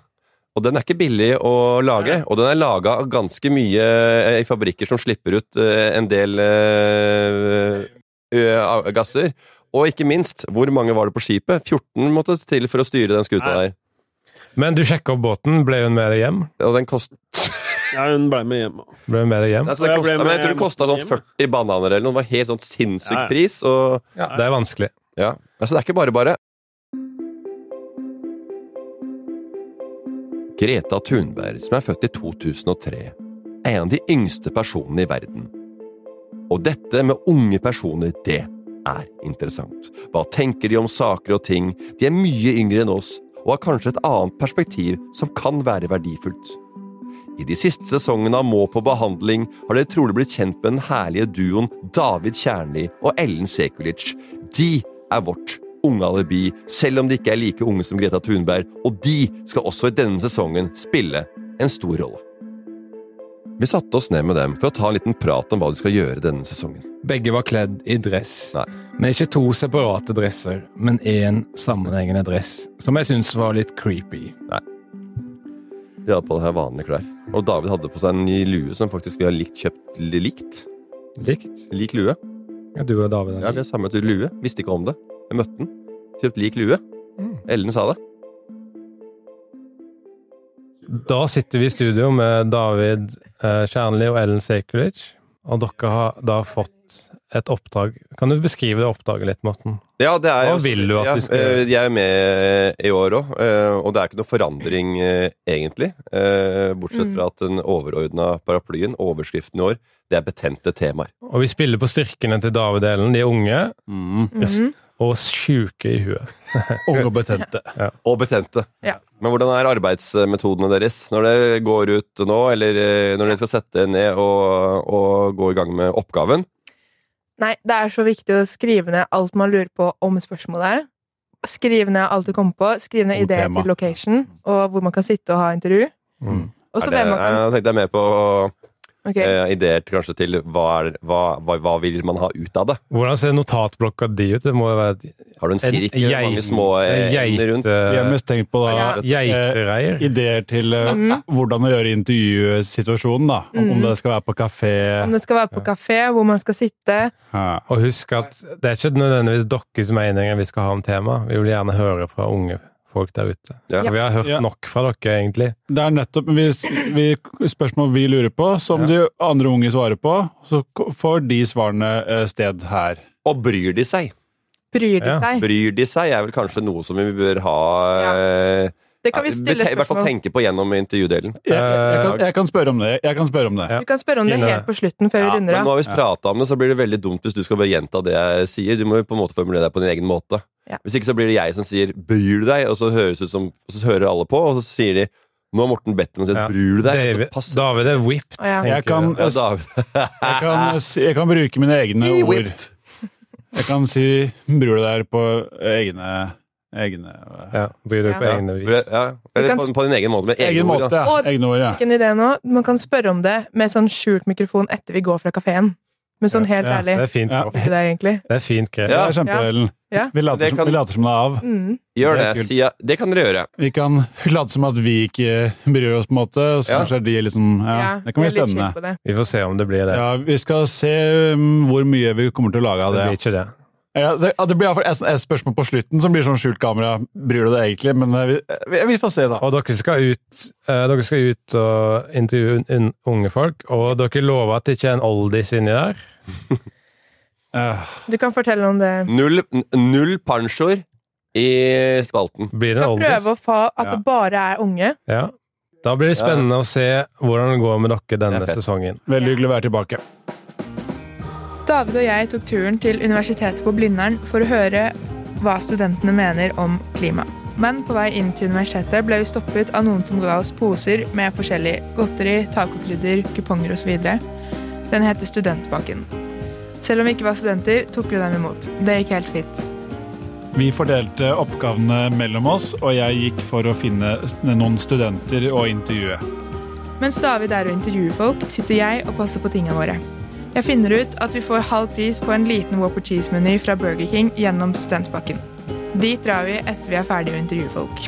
Og den er ikke billig å lage, og den er laga av ganske mye eh, i fabrikker som slipper ut eh, en del ø- gasser. Og ikke minst, hvor mange var det på skipet? 14 måtte til for å styre den skuta der. Men du sjekka opp båten, ble hun med deg hjem? Og den kost... Ja, hun ble med hjem. Ble hun med deg hjem? Altså, det kostet, jeg jeg tror det kosta sånn 40 bananer eller noe. Det var helt sånn sinnssyk Ja, ja. pris. Og, Ja, det er vanskelig. ja. Altså, det er ikke bare bare. Greta Thunberg, som er født i 2003, er en av de yngste personene i verden. Og dette med unge personer, det er interessant. Hva tenker de om saker og ting? De er mye yngre enn oss, og har kanskje et annet perspektiv som kan være verdifullt. I de siste sesongene av Må på behandling har dere trolig blitt kjent med den herlige duoen David Kjernli og Ellen Sekulic. De er vårt unge alibi, selv om de ikke er like unge som Greta Thunberg, og de skal også i denne sesongen spille en stor rolle. Vi satte oss ned med dem for å ta en liten prat om hva de skal gjøre denne sesongen. Begge var kledd i dress. Men ikke to separate dresser, men én sammenhengende dress, som jeg syns var litt creepy. Nei. De hadde på seg vanlige klær. Og David hadde på seg en ny lue som faktisk vi har likt kjøpt likt. Likt? Lik lue. Ja, du og David Ja, vi har samme lue. Visste ikke om det. Jeg møtte den. Kjøpt lik lue. Ellen sa det. Da sitter vi i studio med David eh, Kjernli og Ellen Sekulic, og dere har da fått et oppdrag. Kan du beskrive det oppdraget litt, Morten? Ja, det er Hva vil du at ja, de skal eh, gjøre? Jeg er med i år òg, og det er ikke noe forandring eh, egentlig. eh, Bortsett Mm. fra at den overordna paraplyen, overskriften i år, det er betente temaer. Og vi spiller på styrkene til David Ellen. De er unge Mhm. og sjuke i huet. Unge og betente. Ja. Og betente. Ja. Men hvordan er arbeidsmetodene deres når dere går ut nå, eller eh, når dere skal sette dere ned og, og gå i gang med oppgaven? Nei, det er så viktig å skrive ned alt man lurer på om spørsmålet. Skrive ned alt du kommer på. Skrive ned ideer til location, og hvor man kan sitte og ha intervju. Og så hvem man kan Jeg tenkte jeg mer på Ok. eh, ideer til, kanskje til hva, er, hva, hva, hva vil man ha ut av det? Hvordan ser notatblokka di ut? Det må jo være Har du en sirkel, gei- mange små, eh, ender rundt? Vi har mest tenkt på da Ja. Geitereier. eh, ideer til eh, mm. hvordan å gjøre intervjusituasjonen. da. Om, om Mhm. det skal være på kafé Om det skal være på kafé, hvor man skal sitte. Og husk at det er ikke nødvendigvis deres meninger vi skal ha om temaet. Vi vil gjerne høre fra unge folk der ute. Ja. Vi har hørt Ja. nok fra dere, egentlig. Det er nettopp vi, vi, spørsmål vi lurer på, som de andre unge svarer på. Så får de svarene eh, sted her. Og bryr de seg? Bryr de seg? Bryr de seg er vel kanskje noe som vi bør ha eh, Det kan vi stille spørsmål I hvert fall tenke på gjennom intervjudelen. Jeg, jeg, kan, jeg kan spørre om det. Jeg kan spørre om det. Du kan spørre om det helt på slutten, før vi runder runder men nå har vi prata om det, så blir det veldig dumt hvis du skal bare gjenta det jeg sier. Du må jo på en måte formulere deg på din egen måte. Ja. Hvis ikke så blir det jeg som sier 'bryr du deg', og så høres ut som og Så hører alle på, og så sier de 'nå har Morten bedt om å si Ja. 'bryr du deg'. David, så David er whipped. Oh, ja. Jeg kan, Ja, David. jeg, kan, jeg kan bruke mine egne ord. whipped. Jeg kan si 'bryr du deg' på egne, egne Ja, bryr deg på Ja. egne vis. Ja, eller kan på, på din egen måte. Med egne Egen ord, måte, ja. Og- Egne ord, ja. Ikke en idé nå. Man kan spørre om det med sånn skjult mikrofon etter vi går fra kafeen. Men sånn helt Ja, ærlig. det er fint. Ja. det, egentlig. Det er fint grep. Det er kjempeduellen. Ja. Vi later, som, kan- vi later som det er av. Mm. Gjør Det det. Ja, det kan dere gjøre. Vi kan late som at vi ikke bryr oss, på en måte. Så Ja. kanskje er de liksom Ja, Ja, det kan bli spennende. chill på det. Vi får se om det blir det. Ja, Vi skal se um, hvor mye vi kommer til å lage av det det. blir ikke det. Ja, det, ja, det blir iallfall et, et spørsmål på slutten som blir sånn skjult kamera. Bryr du deg egentlig? Men eh, vi, vi, vi får se, da. Og dere skal ut, eh, dere skal ut og intervjue unge folk, og dere lover at det ikke er en oldis inni der. Du kan fortelle om det. Null, null pansjoer i spalten. Blir det Skal prøve å få at Ja. det bare er unge. Ja. Da blir det spennende å se hvordan det går med dere denne Det er fett. sesongen. Veldig hyggelig å være tilbake. David og jeg tok turen til Universitetet på Blindern for å høre hva studentene mener om klima. Men på vei inn til universitetet ble vi stoppet av noen som ga oss poser med forskjellig godteri, tacokrydder, kuponger osv. Den heter Studentbanken. Selv om vi ikke var studenter, tok vi dem imot. Det gikk helt fint. Vi fordelte oppgavene mellom oss, og jeg gikk for å finne noen studenter å intervjue. Mens David er og intervjuer folk, sitter jeg og passer på tingene våre. Jeg finner ut at vi får halv pris på en liten Whopper Cheese-meny fra Burger King gjennom studentpakken. Dit drar vi etter vi er ferdige å intervjue folk.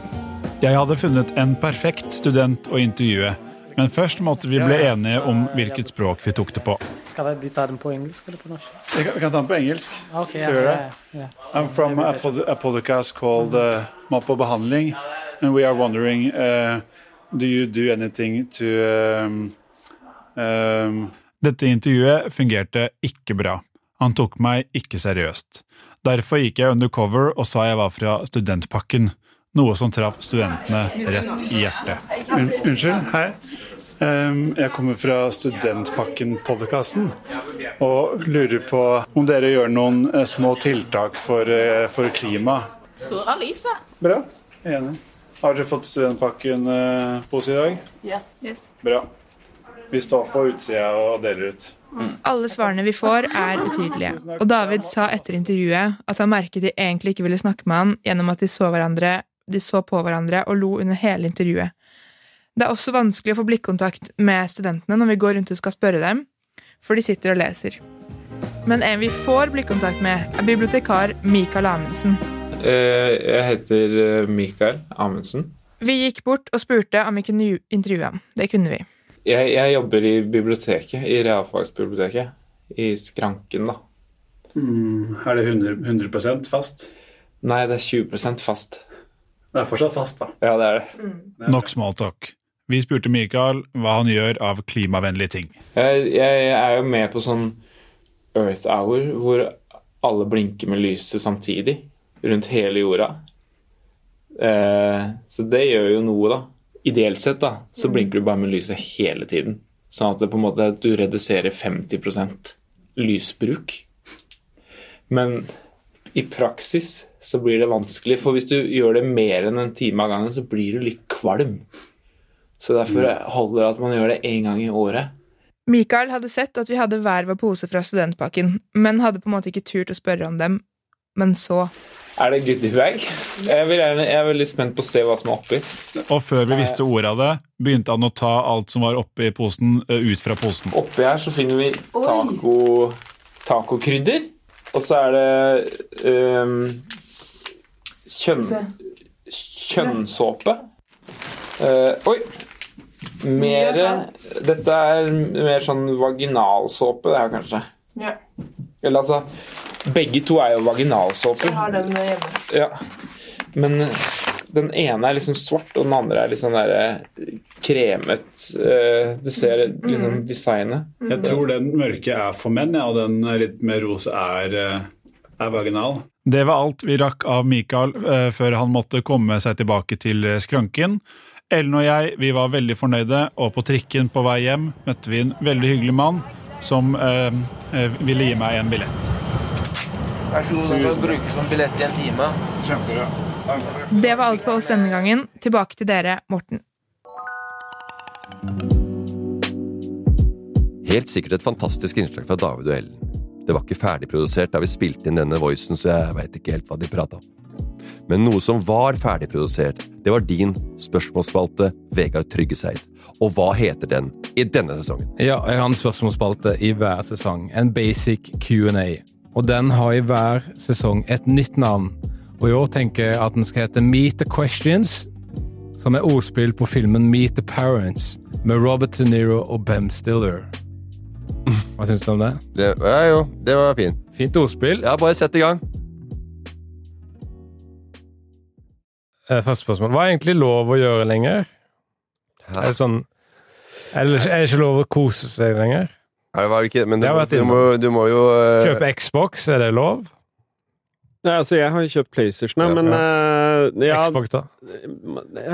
Jeg hadde funnet en perfekt student å intervjue, men først måtte vi bli enige om hvilket språk vi tok det på. Skal vi ta den på engelsk eller på norsk? Vi kan, vi kan ta den på engelsk. Ok, Skal ja, det? ja. I'm from a, pod a podcast called uh, og behandling, and we are wondering, uh, do you do anything to um, um... Dette intervjuet fungerte ikke bra. Han tok meg ikke seriøst. Derfor gikk jeg undercover og sa jeg var fra studentpakken, noe som traff studentene rett i hjertet. unnskyld, hei. Um, jeg kommer fra Studentpakken-podkasten og lurer på om dere gjør noen eh, små tiltak for, eh, for klima. Skrur av lyset. Bra. Enig. Har dere fått Studentpakken-pose i dag? Yes. Bra. Vi står på utsida og deler ut. Alle svarene vi får, er utydelige. Og David sa etter intervjuet at han merket de egentlig ikke ville snakke med han gjennom at de så, hverandre, de så på hverandre og lo under hele intervjuet. Det er også vanskelig å få blikkontakt med studentene når vi går rundt og skal spørre dem, for de sitter og leser. Men en vi får blikkontakt med, er bibliotekar Mikael Amundsen. Eh, Jeg heter eh, Mikael Amundsen. Vi gikk bort og spurte om vi kunne intervjue ham. Det kunne vi. Jeg, jeg jobber i biblioteket, i realfagsbiblioteket. I skranken, da. Mm, er det 100, 100 fast? Nei, det er 20% fast. Det er fortsatt fast, da. Ja, det er det. Nok smalltalk. Vi spurte Mikael hva han gjør av klimavennlige ting. Jeg, jeg er jo med på sånn Earth Hour, hvor alle blinker med lyset samtidig rundt hele jorda. Eh, så det gjør jo noe, da. Ideelt sett da, så blinker du bare med lyset hele tiden. Sånn at det på en måte du reduserer 50% lysbruk. Men i praksis så blir det vanskelig, for hvis du gjør det mer enn en time av gangen, så blir du litt kvalm. Så derfor holder det at man gjør det én gang i året. Mikael hadde sett at vi hadde hver vår pose fra studentpakken, men hadde på en måte ikke turt å spørre om dem. Men så Er det goodiebag? Jeg, jeg er veldig spent på å se hva som er oppi. Og før vi visste ordet av det, begynte han å ta alt som var oppi posen, ut fra posen. Oppi her så finner vi taco, tacokrydder. Og så er det um, kjønn, kjønnsåpe. Uh, oi! Mer Dette er mer sånn vaginalsåpe, det her kanskje. Ja. Eller altså Begge to er jo vaginalsåper. den hjemme. Ja. Men eh, den ene er liksom svart, og den andre er litt sånn derre kremet eh, Du ser liksom designet. Jeg tror den mørke er for menn, ja, og den litt mer rose er, eh, er vaginal. Det var alt vi rakk av Mikael eh, før han måtte komme seg tilbake til eh, skranken. Ellen og jeg vi var veldig fornøyde, og på trikken på vei hjem møtte vi en veldig hyggelig mann som eh, eh, ville gi meg en billett. Vær så god, du kan bruke som billett i en time. Kjempebra. Det var alt for oss denne gangen. Tilbake til dere, Morten. Helt sikkert et fantastisk innslag fra David og Ellen. Det var ikke ferdigprodusert da vi spilte inn denne voicen, så jeg veit ikke helt hva de prata om. Men noe som var ferdigprodusert, det var din spørsmålsspalte, Vegard Tryggeseid. Og hva heter den i denne sesongen? Ja, jeg har en spørsmålsspalte i hver sesong. En basic Q&A. Og den har i hver sesong et nytt navn. Og i år tenker jeg at den skal hete Meet the Questions, som er ordspill på filmen Meet the Parents med Robert De Niro og Ben Stiller. Hva syns du om det? det ja, jo, det var fint. Fint ordspill. Ja, bare sett i gang. Eh, Første spørsmål. Hva er egentlig lov å gjøre lenger? Er det sånn Er det er det ikke lov å kose seg lenger? Nei, det var ikke, men du, Det har vært du, må, du må jo eh, Kjøpe Xbox, er det lov? Nei, altså, jeg har jo kjøpt PlayStation, Ja, men eh, Eh, ja, X-fakta?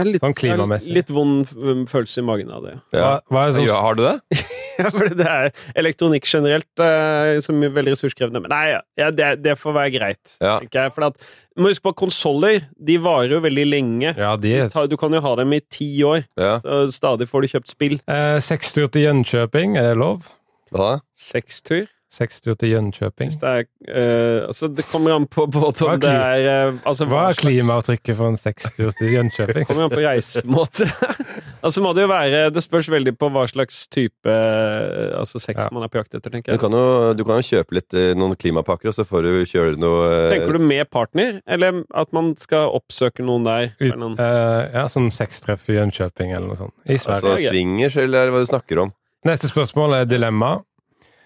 Litt, sånn klimamessig. Litt vond mm, følelse i magen av det. Ja. Hva, hva sånn? ja, har du det? ja, for det er elektronikk generelt eh, som er veldig ressurskrevende. Men nei, ja, det, det, får være greit, tenker jeg. For at, må huske på at konsoller de varer jo veldig lenge. De, du kan jo ha dem i ti år. Så stadig får du kjøpt spill. Eh, Sekstur til Jönköping, er det lov? Hva? Sekstur? 60 til Jönköping. Det, er, uh, altså det kommer an på både om det er uh, altså Hva er klimaavtrykket for en 60 til Jönköping? det kommer an på reisemåte. altså må det jo være Det spørs veldig på hva slags type uh, altså sex ja. man er på jakt etter, tenker jeg. Du kan jo, du kan jo kjøpe litt noen klimapakker, og så får du kjøre noe Tenker du med partner, eller at man skal oppsøke noen der? Ut, noen? ja, som sextreff i Jönköping eller noe sånt. I altså, Sverige. Altså swingers, eller hva du snakker om? Neste spørsmål er dilemma.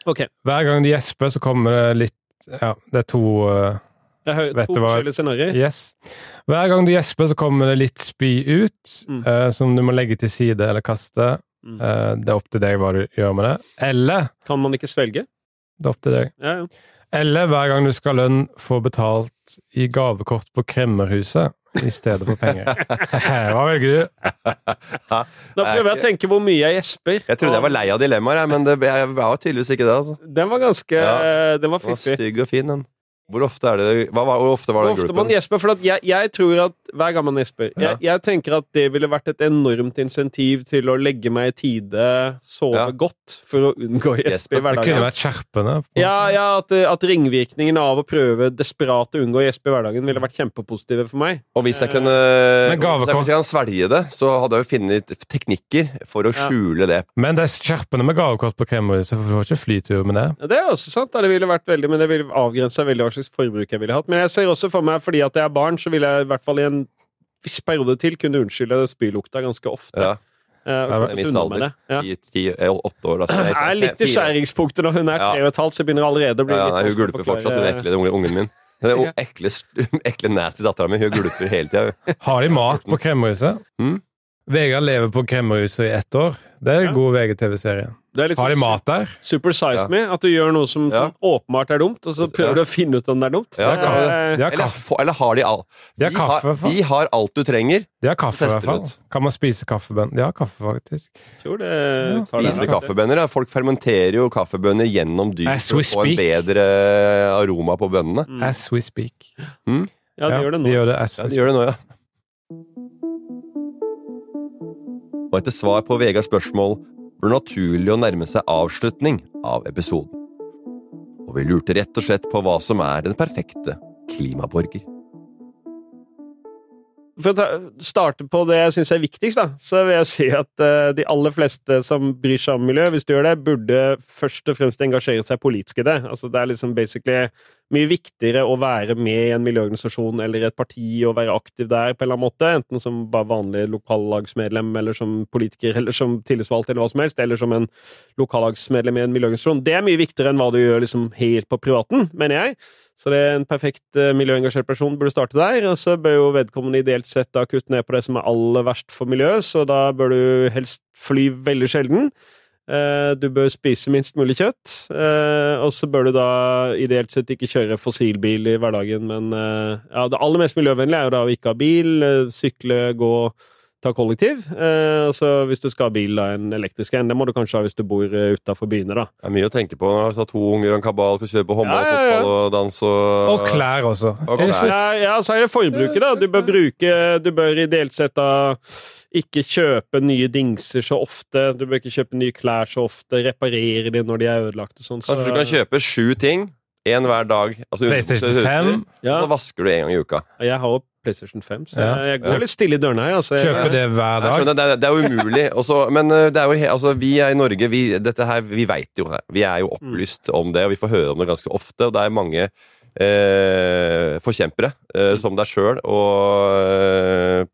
Hver gang du gjesper, så kommer det litt Ja, det er to uh, Jeg hører vet to forskjellige scenarioer. Yes. Hver gang du gjesper, så kommer det litt spy ut, Mm. uh, som du må legge til side eller kaste. Eh, det er opp til deg hva du gjør med det. Eller Kan man ikke svelge? Det er opp til deg. Ja, ja. Eller hver gang du skal ha lønn, få betalt i gavekort på Kremmerhuset i stedet for penger. Hva velger du? Da prøver jeg å tenke hvor mye jeg gjesper. Jeg trodde jeg var lei av dilemmaer, men det, jeg var tydeligvis ikke det. altså. Den var ganske Ja. Den var Den var fiffig. stygg og fin, den. Hvor ofte er det hva, var- Hvor ofte var Hvor den ofte man gjesper, for at jeg, jeg tror at hver gang man gjesper Ja. jeg, jeg tenker at det ville vært et enormt insentiv til å legge meg i tide, sove Ja. godt, for å unngå å gjespe i Det kunne vært skjerpende. Ja, ja at, at ringvirkningene av å prøve desperat å unngå å gjespe i hverdagen ville vært kjempepositive for meg. Og hvis jeg kunne Men hvis jeg, jeg kan svelge det, så hadde jeg jo funnet teknikker for å Ja. skjule det. Men det er skjerpende med gavekort på Kremmerhuset, for du får ikke flytur med det. Ja, Det er også sant, det ville vært veldig, men det ville avgrensa veldig hva slags forbruk jeg ville hatt. Men jeg ser også for meg, fordi at jeg er barn, så ville jeg i hvert fall i en viss periode til kunne unnskylde spylukta ganske ofte. Ja. Uh, Ja, en viss alder. Ja. I ti, eh, åtte år. Da. Så Jeg er litt i skjæringspunktet når hun er tre og et halvt, så jeg begynner allerede å bli Ja, litt nei, hun gulper fortsatt, hun ekle unge- ungen min. Den Ja. ekle, ekle nasty dattera mi, hun gulper hele tida. Har de mat på Kremmerhuset? Mm. Vegard lever på Kremmerhuset i ett år. Det er en god VGTV-serie. Det er litt Har de sånn mat der? Super size Ja. me, at du gjør noe som, Ja. som åpenbart er dumt, og så prøver Ja. du å finne ut om det er dumt. Ja, Det er- De har Eller, eller har de all de har vi, kaffe, i har, hvert fall. vi har alt du trenger. De har kaffe, i hvert fall. Kan man spise kaffebønner? De har kaffe, faktisk. tror det det. Spise kaffebønner. Ja. Folk fermenterer jo kaffebønner gjennom dyr for å få en bedre aroma på bønnene. Mm. As we speak. Mm? Ja, det gjør det nå. De gjør det as Ja, de gjør det nå, ja. Og etter svar på Vegards spørsmål det naturlig å nærme seg avslutning av episoden. Og vi lurte rett og slett på hva som er den perfekte klimaborger. For å ta- starte på det jeg syns er viktigst, da, så vil jeg si at uh, de aller fleste som bryr seg om miljø, hvis du gjør det, burde først og fremst engasjere seg politisk i det. Altså, det er liksom basically mye viktigere å være med i en miljøorganisasjon eller et parti og være aktiv der på en eller annen måte, enten som bare vanlig lokallagsmedlem eller som politiker eller som tillitsvalgt eller hva som helst, eller som en lokallagsmedlem i en miljøorganisasjon. Det er mye viktigere enn hva du gjør liksom helt på privaten, mener jeg. Så det er en perfekt eh, miljøengasjert person burde starte der, og så bør jo vedkommende ideelt sett da kutte ned på det som er aller verst for miljøet, så da bør du helst fly veldig sjelden. Eh, Du bør spise minst mulig kjøtt, eh, og så bør du da ideelt sett ikke kjøre fossilbil i hverdagen, men eh, ja, det aller mest miljøvennlige er jo da å ikke ha bil, sykle, gå, ta kollektiv. Eh, altså hvis du skal ha bil, da en elektrisk en. Det må du kanskje ha hvis du bor utafor byene, da. Det er mye å tenke på har to unger og en kabal, skal kjøre på håndball, Ja, ja, ja. fotball og dans og Og klær også. Og klær. Ja, ja, så er det forbruket, da. Du bør bruke Du bør ideelt sett da ikke kjøpe nye dingser så ofte. Du bør ikke kjøpe nye klær så ofte. Reparere de når de er ødelagt og sånn. Så, Kanskje du kan kjøpe sju ting, én hver dag. Altså, PlayStation så- 5. Ja. Og så vasker du en gang i uka. Jeg har PlayStation 5, så Ja. jeg, jeg går litt stille i dørene her. Altså. Kjøper det hver dag. skjønner, det, er, det er jo umulig. Også, men uh, det er jo, altså, vi er i Norge, vi, dette her, vi veit jo det. Vi er jo opplyst om det, og vi får høre om det ganske ofte. Og det er mange eh, forkjempere, eh, som deg sjøl, og, eh,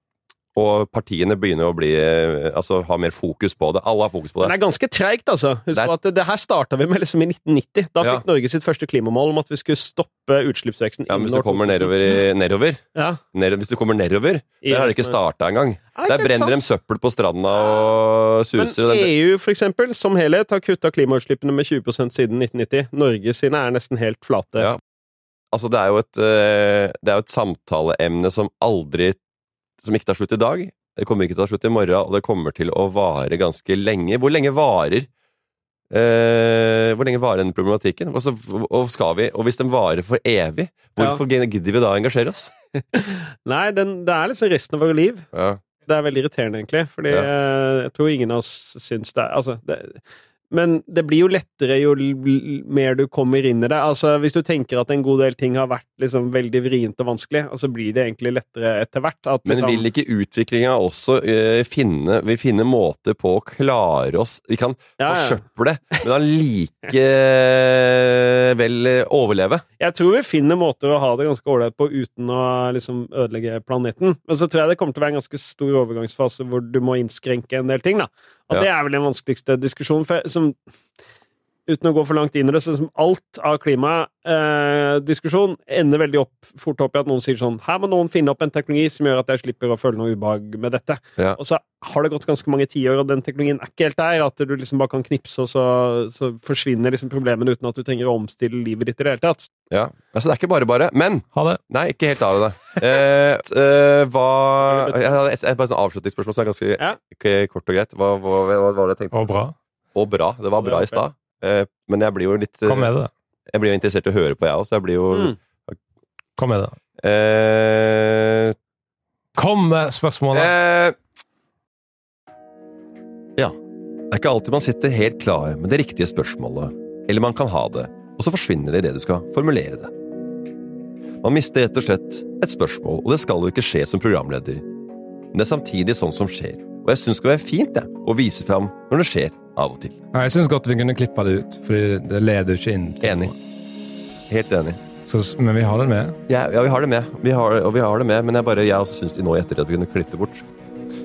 og partiene begynner å bli eh, Altså ha mer fokus på det. Alle har fokus på det. Men det. er ganske treigt, altså. Husk Det er- at det, her starta vi med liksom i 1990. Da Ja. fikk Norge sitt første klimamål om at vi skulle stoppe utslippsveksten Ja, men hvis du kommer nedover, i, nedover, Ja. nedover, Hvis du kommer nedover, der har det ikke starta engang. Er Der brenner de søppel på stranda og suser. Men EU for eksempel, som helhet har kutta klimautslippene med 20% siden 1990. Norge sine er nesten helt flate. Ja. Altså, det er jo et, eh, det er et samtaleemne som aldri Som ikke tar slutt i dag. Det kommer ikke til å ta slutt i morgen, og det kommer til å vare ganske lenge. Hvor lenge varer eh, Hvor lenge varer den problematikken? Og, så, og, skal vi, og hvis den varer for evig, hvorfor gidder vi da å engasjere oss? Nei, den, det er liksom resten av våre liv. Ja. Det er veldig irriterende, egentlig. Fordi Ja. eh, jeg tror ingen av oss syns det er Altså, det, men det blir jo lettere jo mer du kommer inn i det. Altså, Hvis du tenker at en god del ting har vært liksom veldig vrient og vanskelig, og så blir det egentlig lettere etter hvert. At, Men liksom, vil ikke utviklinga også uh, finne Vi finner måter på å klare oss Vi kan Ja, ja. forsøple, men allikevel eh, overleve. Jeg tror vi finner måter å ha det ganske ålreit på uten å liksom ødelegge planeten. Men så tror jeg det kommer til å være en ganske stor overgangsfase hvor du må innskrenke en del ting. da. Og Ja. det er vel den vanskeligste diskusjonen. For, som, uten å gå for langt inn i det, sånn som alt av klimadiskusjon ender veldig opp, fort opp i at noen sier sånn Her må noen finne opp en teknologi som gjør at jeg slipper å føle noe ubehag med dette. Ja. Og så har det gått ganske mange tiår, og den teknologien er ikke helt der. At du liksom bare kan knipse, og så, så forsvinner liksom problemene uten at du trenger å omstille livet ditt i det hele tatt. Ja, altså det er ikke bare bare. Men Ha det. Nei, ikke helt av det. Eh, eh, hva Jeg hadde et, et, et, et avslutningsspørsmål som er ganske Ja. kort og greit. Hva, hva, hva var det jeg tenkte? Og bra. Og bra. Det var bra i stad. Eh, men jeg blir jo litt eh, Kom med det. Jeg blir jo interessert i å høre på, jeg òg, så jeg blir jo Mm. Kom med det. eh, Kom med spørsmålet! eh, Ja. Det er ikke alltid man sitter helt klar med det riktige spørsmålet, eller man kan ha det, og så forsvinner det idet du skal formulere det. Man mister rett og slett et spørsmål, og det skal jo ikke skje som programleder. Men det er samtidig sånn som skjer, og jeg syns det skal være fint det, å vise fram når det skjer av og til. Nei, jeg syns godt vi kunne klippa det ut, for det leder ikke inn til Enig. Helt enig. Så, men vi har det med. Ja, ja, vi har det med, vi har, og vi har det med, men jeg bare, jeg også syns nå i ettertid kunne klippe det bort.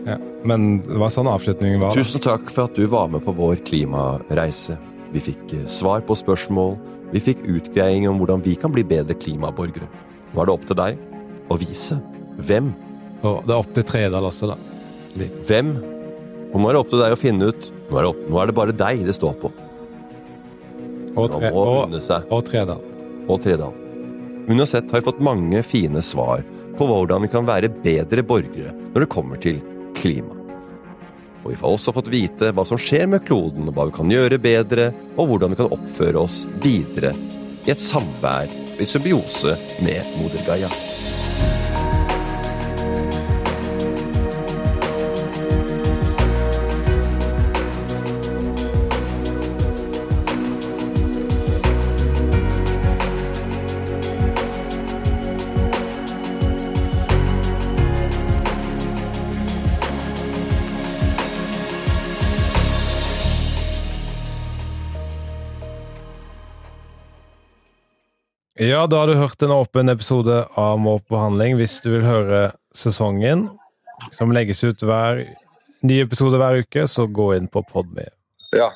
Ja. Men det var sånn avslutningen var. Tusen takk for at du var med på vår klimareise. Vi fikk eh, svar på spørsmål, vi fikk utgreiing om hvordan vi kan bli bedre klimaborgere. Nå er det opp til deg å vise hvem. Og det er opp til Tredal også, da. Litt. Hvem? Og nå er det opp til deg å finne ut. Nå er det, opp, nå er det bare deg det står på. Og, tre, og, og Tredal. og Tredal. Uansett har vi fått mange fine svar på hvordan vi kan være bedre borgere når det kommer til klima. Og vi har også fått vite hva som skjer med kloden, hva vi kan gjøre bedre, og hvordan vi kan oppføre oss videre i et samvær og i symbiose med moder Gaia. Ja, da har du hørt en åpen episode av Må på behandling. Hvis du vil høre sesongen, som legges ut hver ny episode hver uke, så gå inn på Podme. Ja.